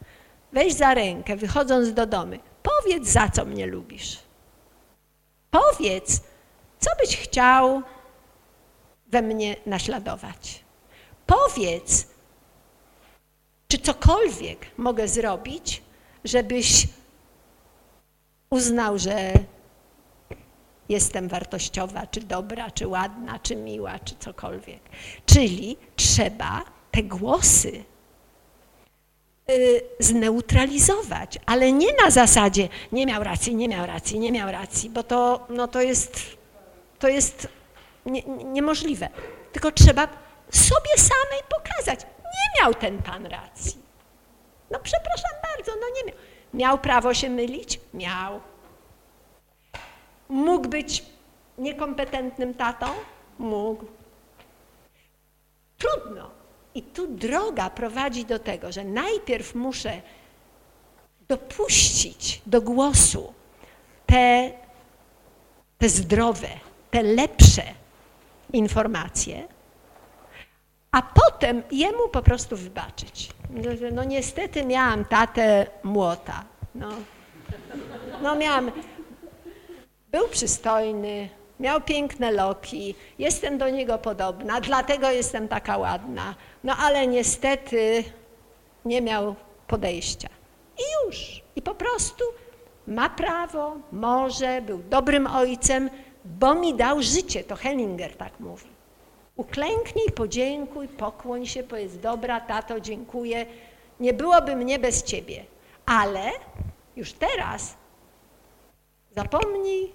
Speaker 1: Weź za rękę, wychodząc do domu. Powiedz, za co mnie lubisz. Powiedz, co byś chciał we mnie naśladować. Powiedz, czy cokolwiek mogę zrobić, żebyś uznał, że jestem wartościowa, czy dobra, czy ładna, czy miła, czy cokolwiek. Czyli trzeba te głosy y, zneutralizować, ale nie na zasadzie nie miał racji, nie miał racji, nie miał racji, bo to, no to jest, to jest nie, nie- niemożliwe. Tylko trzeba sobie samej pokazać. Nie miał ten pan racji. No przepraszam bardzo, no nie miał. Miał prawo się mylić? Miał. Mógł być niekompetentnym tatą? Mógł. Trudno. I tu droga prowadzi do tego, że najpierw muszę dopuścić do głosu te, te zdrowe, te lepsze informacje, a potem jemu po prostu wybaczyć. No, No niestety miałam tatę młota. No, no miałam, był przystojny, miał piękne loki, jestem do niego podobna, dlatego jestem taka ładna. No ale niestety nie miał podejścia. I już. I po prostu ma prawo, może, był dobrym ojcem, bo mi dał życie, to Hellinger tak mówi. Uklęknij, podziękuj, pokłoń się, powiedz, dobra, tato, dziękuję, nie byłoby mnie bez ciebie, ale już teraz zapomnij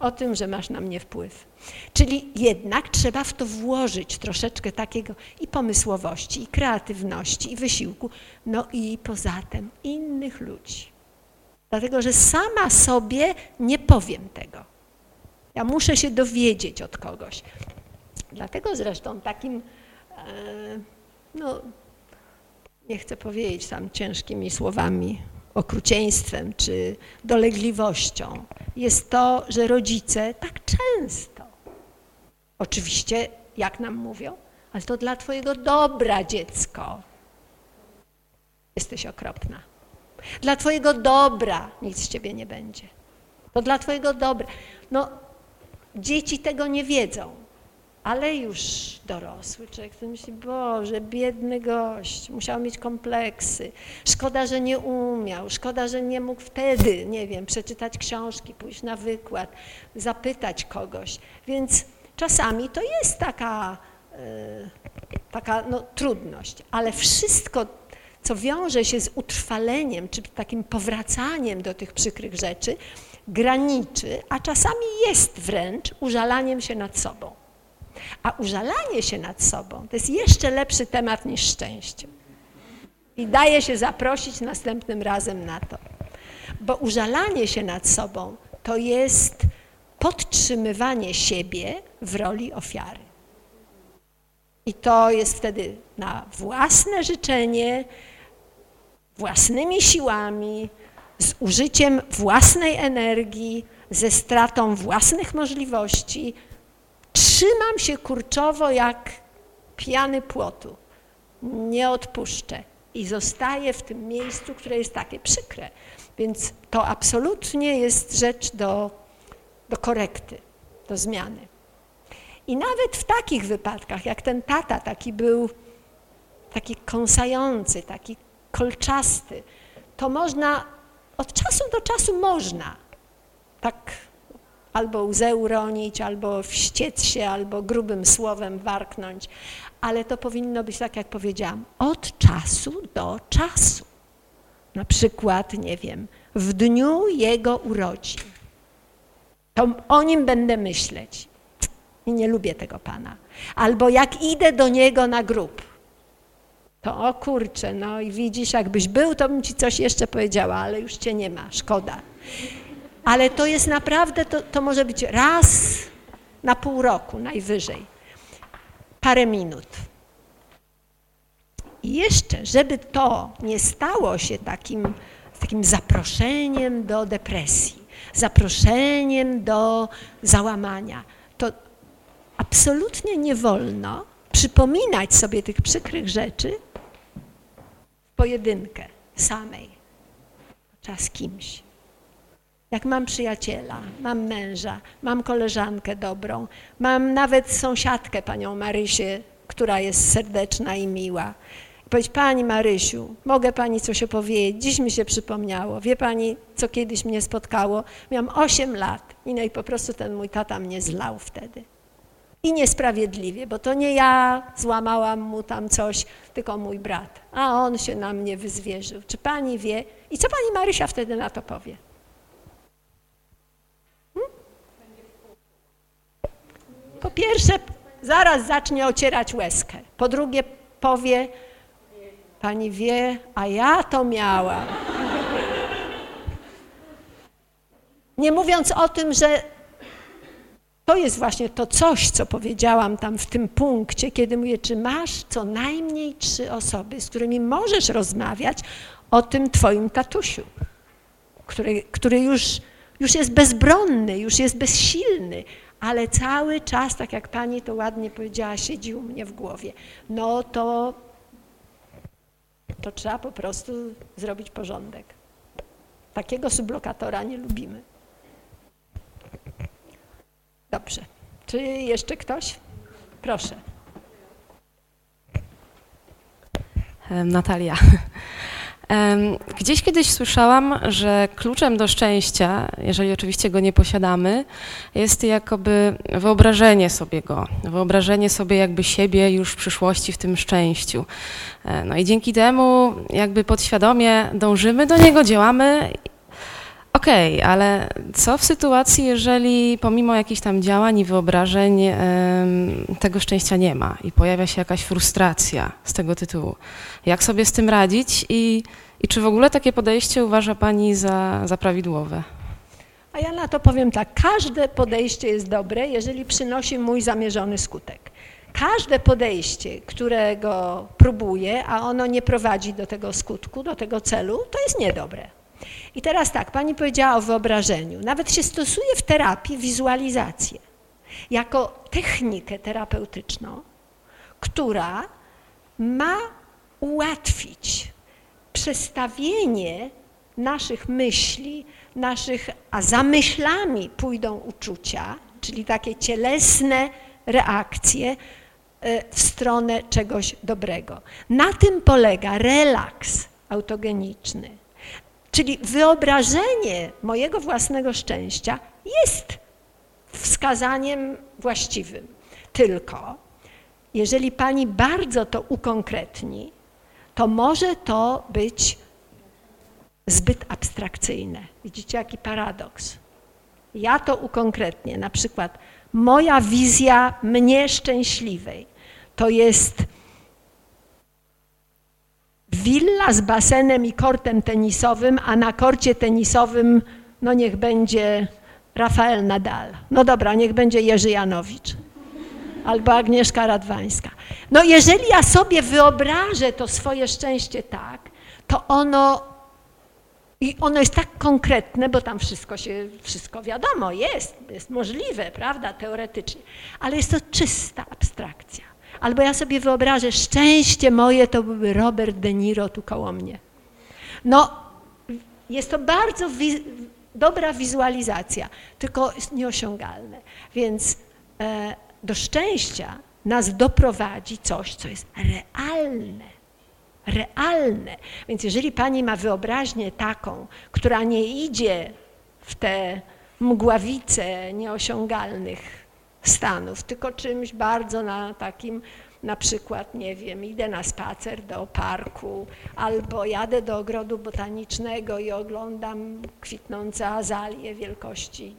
Speaker 1: o tym, że masz na mnie wpływ. Czyli jednak trzeba w to włożyć troszeczkę takiego i pomysłowości, i kreatywności, i wysiłku, no i poza tym innych ludzi. Dlatego, że sama sobie nie powiem tego. Ja muszę się dowiedzieć od kogoś. Dlatego zresztą takim, e, no nie chcę powiedzieć tam ciężkimi słowami, okrucieństwem czy dolegliwością, jest to, że rodzice tak często, oczywiście, jak nam mówią, ale to dla twojego dobra, dziecko. Jesteś okropna. Dla twojego dobra nic z ciebie nie będzie. To dla twojego dobra. No, dzieci tego nie wiedzą, ale już dorosły człowiek to myśli, Boże, biedny gość, musiał mieć kompleksy. Szkoda, że nie umiał, szkoda, że nie mógł wtedy, nie wiem, przeczytać książki, pójść na wykład, zapytać kogoś. Więc czasami to jest taka, e, taka no, trudność, ale wszystko, co wiąże się z utrwaleniem, czy takim powracaniem do tych przykrych rzeczy, graniczy, a czasami jest wręcz użalaniem się nad sobą. A użalanie się nad sobą to jest jeszcze lepszy temat niż szczęście. I daje się zaprosić następnym razem na to. Bo użalanie się nad sobą to jest podtrzymywanie siebie w roli ofiary. I to jest wtedy na własne życzenie, własnymi siłami, z użyciem własnej energii, ze stratą własnych możliwości, Trzymam się kurczowo jak pijany płotu. Nie odpuszczę i zostaję w tym miejscu, które jest takie przykre. Więc to absolutnie jest rzecz do, do korekty, do zmiany. I nawet w takich wypadkach, jak ten tata taki był taki kąsający, taki kolczasty, to można, od czasu do czasu można tak albo łzę uronić, albo wściec się, albo grubym słowem warknąć, ale to powinno być tak, jak powiedziałam, od czasu do czasu. Na przykład, nie wiem, w dniu jego urodzin. To o nim będę myśleć. I nie lubię tego pana. Albo jak idę do niego na grób, to o kurczę, no i widzisz, jakbyś był, to bym ci coś jeszcze powiedziała, ale już cię nie ma, szkoda ale to jest naprawdę, to, to może być raz na pół roku najwyżej, parę minut. I jeszcze, żeby to nie stało się takim, takim zaproszeniem do depresji, zaproszeniem do załamania, to absolutnie nie wolno przypominać sobie tych przykrych rzeczy pojedynkę, samej, czas kimś. Jak mam przyjaciela, mam męża, mam koleżankę dobrą, mam nawet sąsiadkę, panią Marysię, która jest serdeczna i miła. I powiedzieć, pani Marysiu, mogę pani coś opowiedzieć? Dziś mi się przypomniało. Wie pani, co kiedyś mnie spotkało? Miałam 8 lat i, no i po prostu ten mój tata mnie zlał wtedy. I niesprawiedliwie, bo to nie ja złamałam mu tam coś, tylko mój brat. A on się na mnie wyzwierzył. Czy pani wie? I co pani Marysia wtedy na to powie? Po pierwsze, zaraz zacznie ocierać łezkę. Po drugie, powie, pani wie, a ja to miałam. Nie mówiąc o tym, że to jest właśnie to coś, co powiedziałam tam w tym punkcie, kiedy mówię, czy masz co najmniej trzy osoby, z którymi możesz rozmawiać o tym twoim tatusiu, który, który już, już jest bezbronny, już jest bezsilny, ale cały czas, tak jak pani to ładnie powiedziała, siedzi u mnie w głowie. No to, to trzeba po prostu zrobić porządek. Takiego sublokatora nie lubimy. Dobrze. Czy jeszcze ktoś? Proszę.
Speaker 5: Natalia. Gdzieś kiedyś słyszałam, że kluczem do szczęścia, jeżeli oczywiście go nie posiadamy, jest jakoby wyobrażenie sobie go, wyobrażenie sobie jakby siebie już w przyszłości w tym szczęściu. E, No i dzięki temu jakby podświadomie dążymy do niego, działamy. Okej, ale co w sytuacji, jeżeli pomimo jakichś tam działań i wyobrażeń tego szczęścia nie ma i pojawia się jakaś frustracja z tego tytułu? Jak sobie z tym radzić i, i czy w ogóle takie podejście uważa Pani za, za prawidłowe?
Speaker 1: A ja na to powiem tak, każde podejście jest dobre, jeżeli przynosi mój zamierzony skutek. Każde podejście, którego próbuję, a ono nie prowadzi do tego skutku, do tego celu, to jest niedobre. I teraz tak, pani powiedziała o wyobrażeniu. Nawet się stosuje w terapii wizualizację jako technikę terapeutyczną, która ma ułatwić przestawienie naszych myśli, naszych, a za myślami pójdą uczucia, czyli takie cielesne reakcje e, w stronę czegoś dobrego. Na tym polega relaks autogeniczny. Czyli wyobrażenie mojego własnego szczęścia jest wskazaniem właściwym. Tylko jeżeli pani bardzo to ukonkretni, to może to być zbyt abstrakcyjne. Widzicie, jaki paradoks. Ja to ukonkretnię. Na przykład moja wizja mnie szczęśliwej to jest willa z basenem i kortem tenisowym, a na korcie tenisowym no niech będzie Rafael Nadal. No dobra, niech będzie Jerzy Janowicz albo Agnieszka Radwańska. No jeżeli ja sobie wyobrażę to swoje szczęście tak, to ono i ono jest tak konkretne, bo tam wszystko się, wszystko wiadomo, jest, jest możliwe, prawda, teoretycznie, ale jest to czysta abstrakcja. Albo ja sobie wyobrażę, szczęście moje to byłby Robert De Niro tu koło mnie. No, jest to bardzo wi dobra wizualizacja, tylko nieosiągalne. Więc e, do szczęścia nas doprowadzi coś, co jest realne. Realne. Więc jeżeli pani ma wyobraźnię taką, która nie idzie w te mgławice nieosiągalnych stanów, tylko czymś bardzo na takim, na przykład, nie wiem, idę na spacer do parku, albo jadę do ogrodu botanicznego i oglądam kwitnące azalie wielkości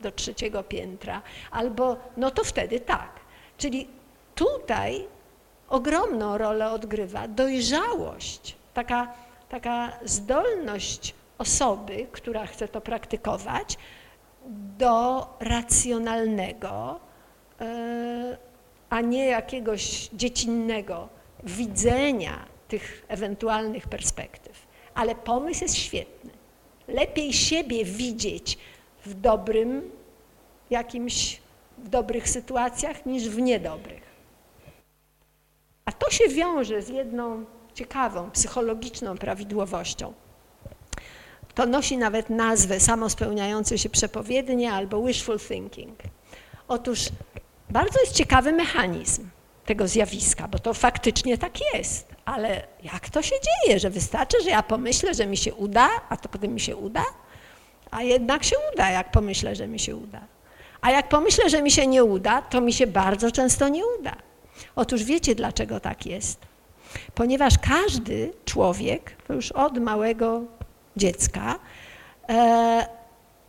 Speaker 1: do trzeciego piętra, albo no to wtedy tak. Czyli tutaj ogromną rolę odgrywa dojrzałość, taka, taka zdolność osoby, która chce to praktykować, do racjonalnego, a nie jakiegoś dziecinnego widzenia tych ewentualnych perspektyw. Ale pomysł jest świetny. Lepiej siebie widzieć w dobrym jakimś, w dobrych sytuacjach niż w niedobrych. A to się wiąże z jedną ciekawą, psychologiczną prawidłowością. To nosi nawet nazwę samospełniające się przepowiednie albo wishful thinking. Otóż bardzo jest ciekawy mechanizm tego zjawiska, bo to faktycznie tak jest, ale jak to się dzieje, że wystarczy, że ja pomyślę, że mi się uda, a to potem mi się uda? A jednak się uda, jak pomyślę, że mi się uda. A jak pomyślę, że mi się nie uda, to mi się bardzo często nie uda. Otóż wiecie, dlaczego tak jest? Ponieważ każdy człowiek, już od małego dziecka, e,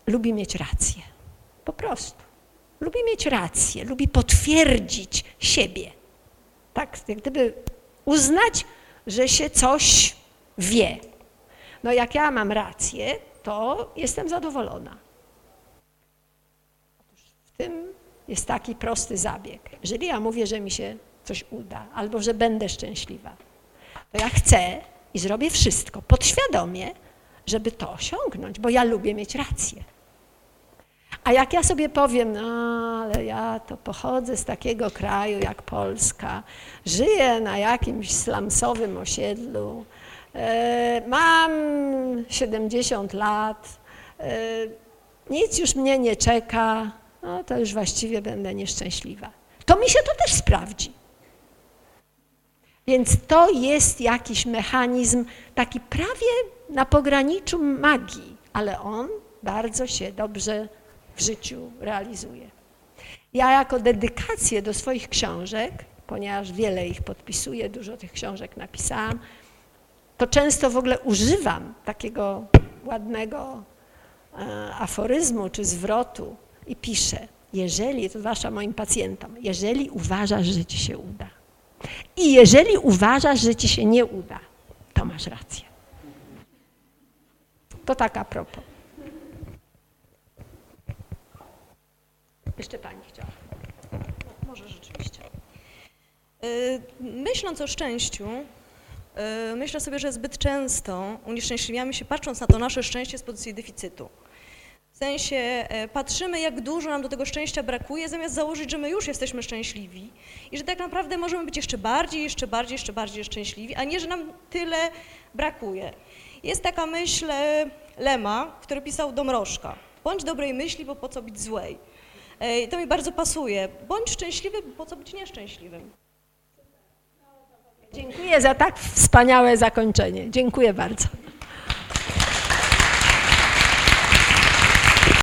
Speaker 1: lubi mieć rację. Po prostu. Lubi mieć rację, lubi potwierdzić siebie. Tak, jak gdyby uznać, że się coś wie. No jak ja mam rację, to jestem zadowolona. W tym jest taki prosty zabieg. Jeżeli ja mówię, że mi się coś uda, albo że będę szczęśliwa, to ja chcę i zrobię wszystko podświadomie, żeby to osiągnąć, bo ja lubię mieć rację. A jak ja sobie powiem, no ale ja to pochodzę z takiego kraju jak Polska, żyję na jakimś slumsowym osiedlu, e, mam 70 lat, e, nic już mnie nie czeka, no to już właściwie będę nieszczęśliwa. To mi się to też sprawdzi. Więc to jest jakiś mechanizm taki prawie na pograniczu magii, ale on bardzo się dobrze w życiu realizuje. Ja jako dedykację do swoich książek, ponieważ wiele ich podpisuję, dużo tych książek napisałam, to często w ogóle używam takiego ładnego e, aforyzmu czy zwrotu i piszę, jeżeli, to zwłaszcza moim pacjentom, jeżeli uważasz, że ci się uda i jeżeli uważasz, że ci się nie uda, to masz rację. To tak a propos. Jeszcze pani chciała.
Speaker 6: Może rzeczywiście. Y, Myśląc o szczęściu, y, myślę sobie, że zbyt często unieszczęśliwiamy się patrząc na to nasze szczęście z pozycji deficytu. W sensie e, patrzymy, jak dużo nam do tego szczęścia brakuje, zamiast założyć, że my już jesteśmy szczęśliwi i że tak naprawdę możemy być jeszcze bardziej, jeszcze bardziej, jeszcze bardziej szczęśliwi, a nie, że nam tyle brakuje. Jest taka myśl e, Lema, który pisał do Mrożka. Bądź dobrej myśli, bo po co być złej. E, i To mi bardzo pasuje. Bądź szczęśliwy, po co być nieszczęśliwym.
Speaker 1: Dziękuję za tak wspaniałe zakończenie. Dziękuję bardzo.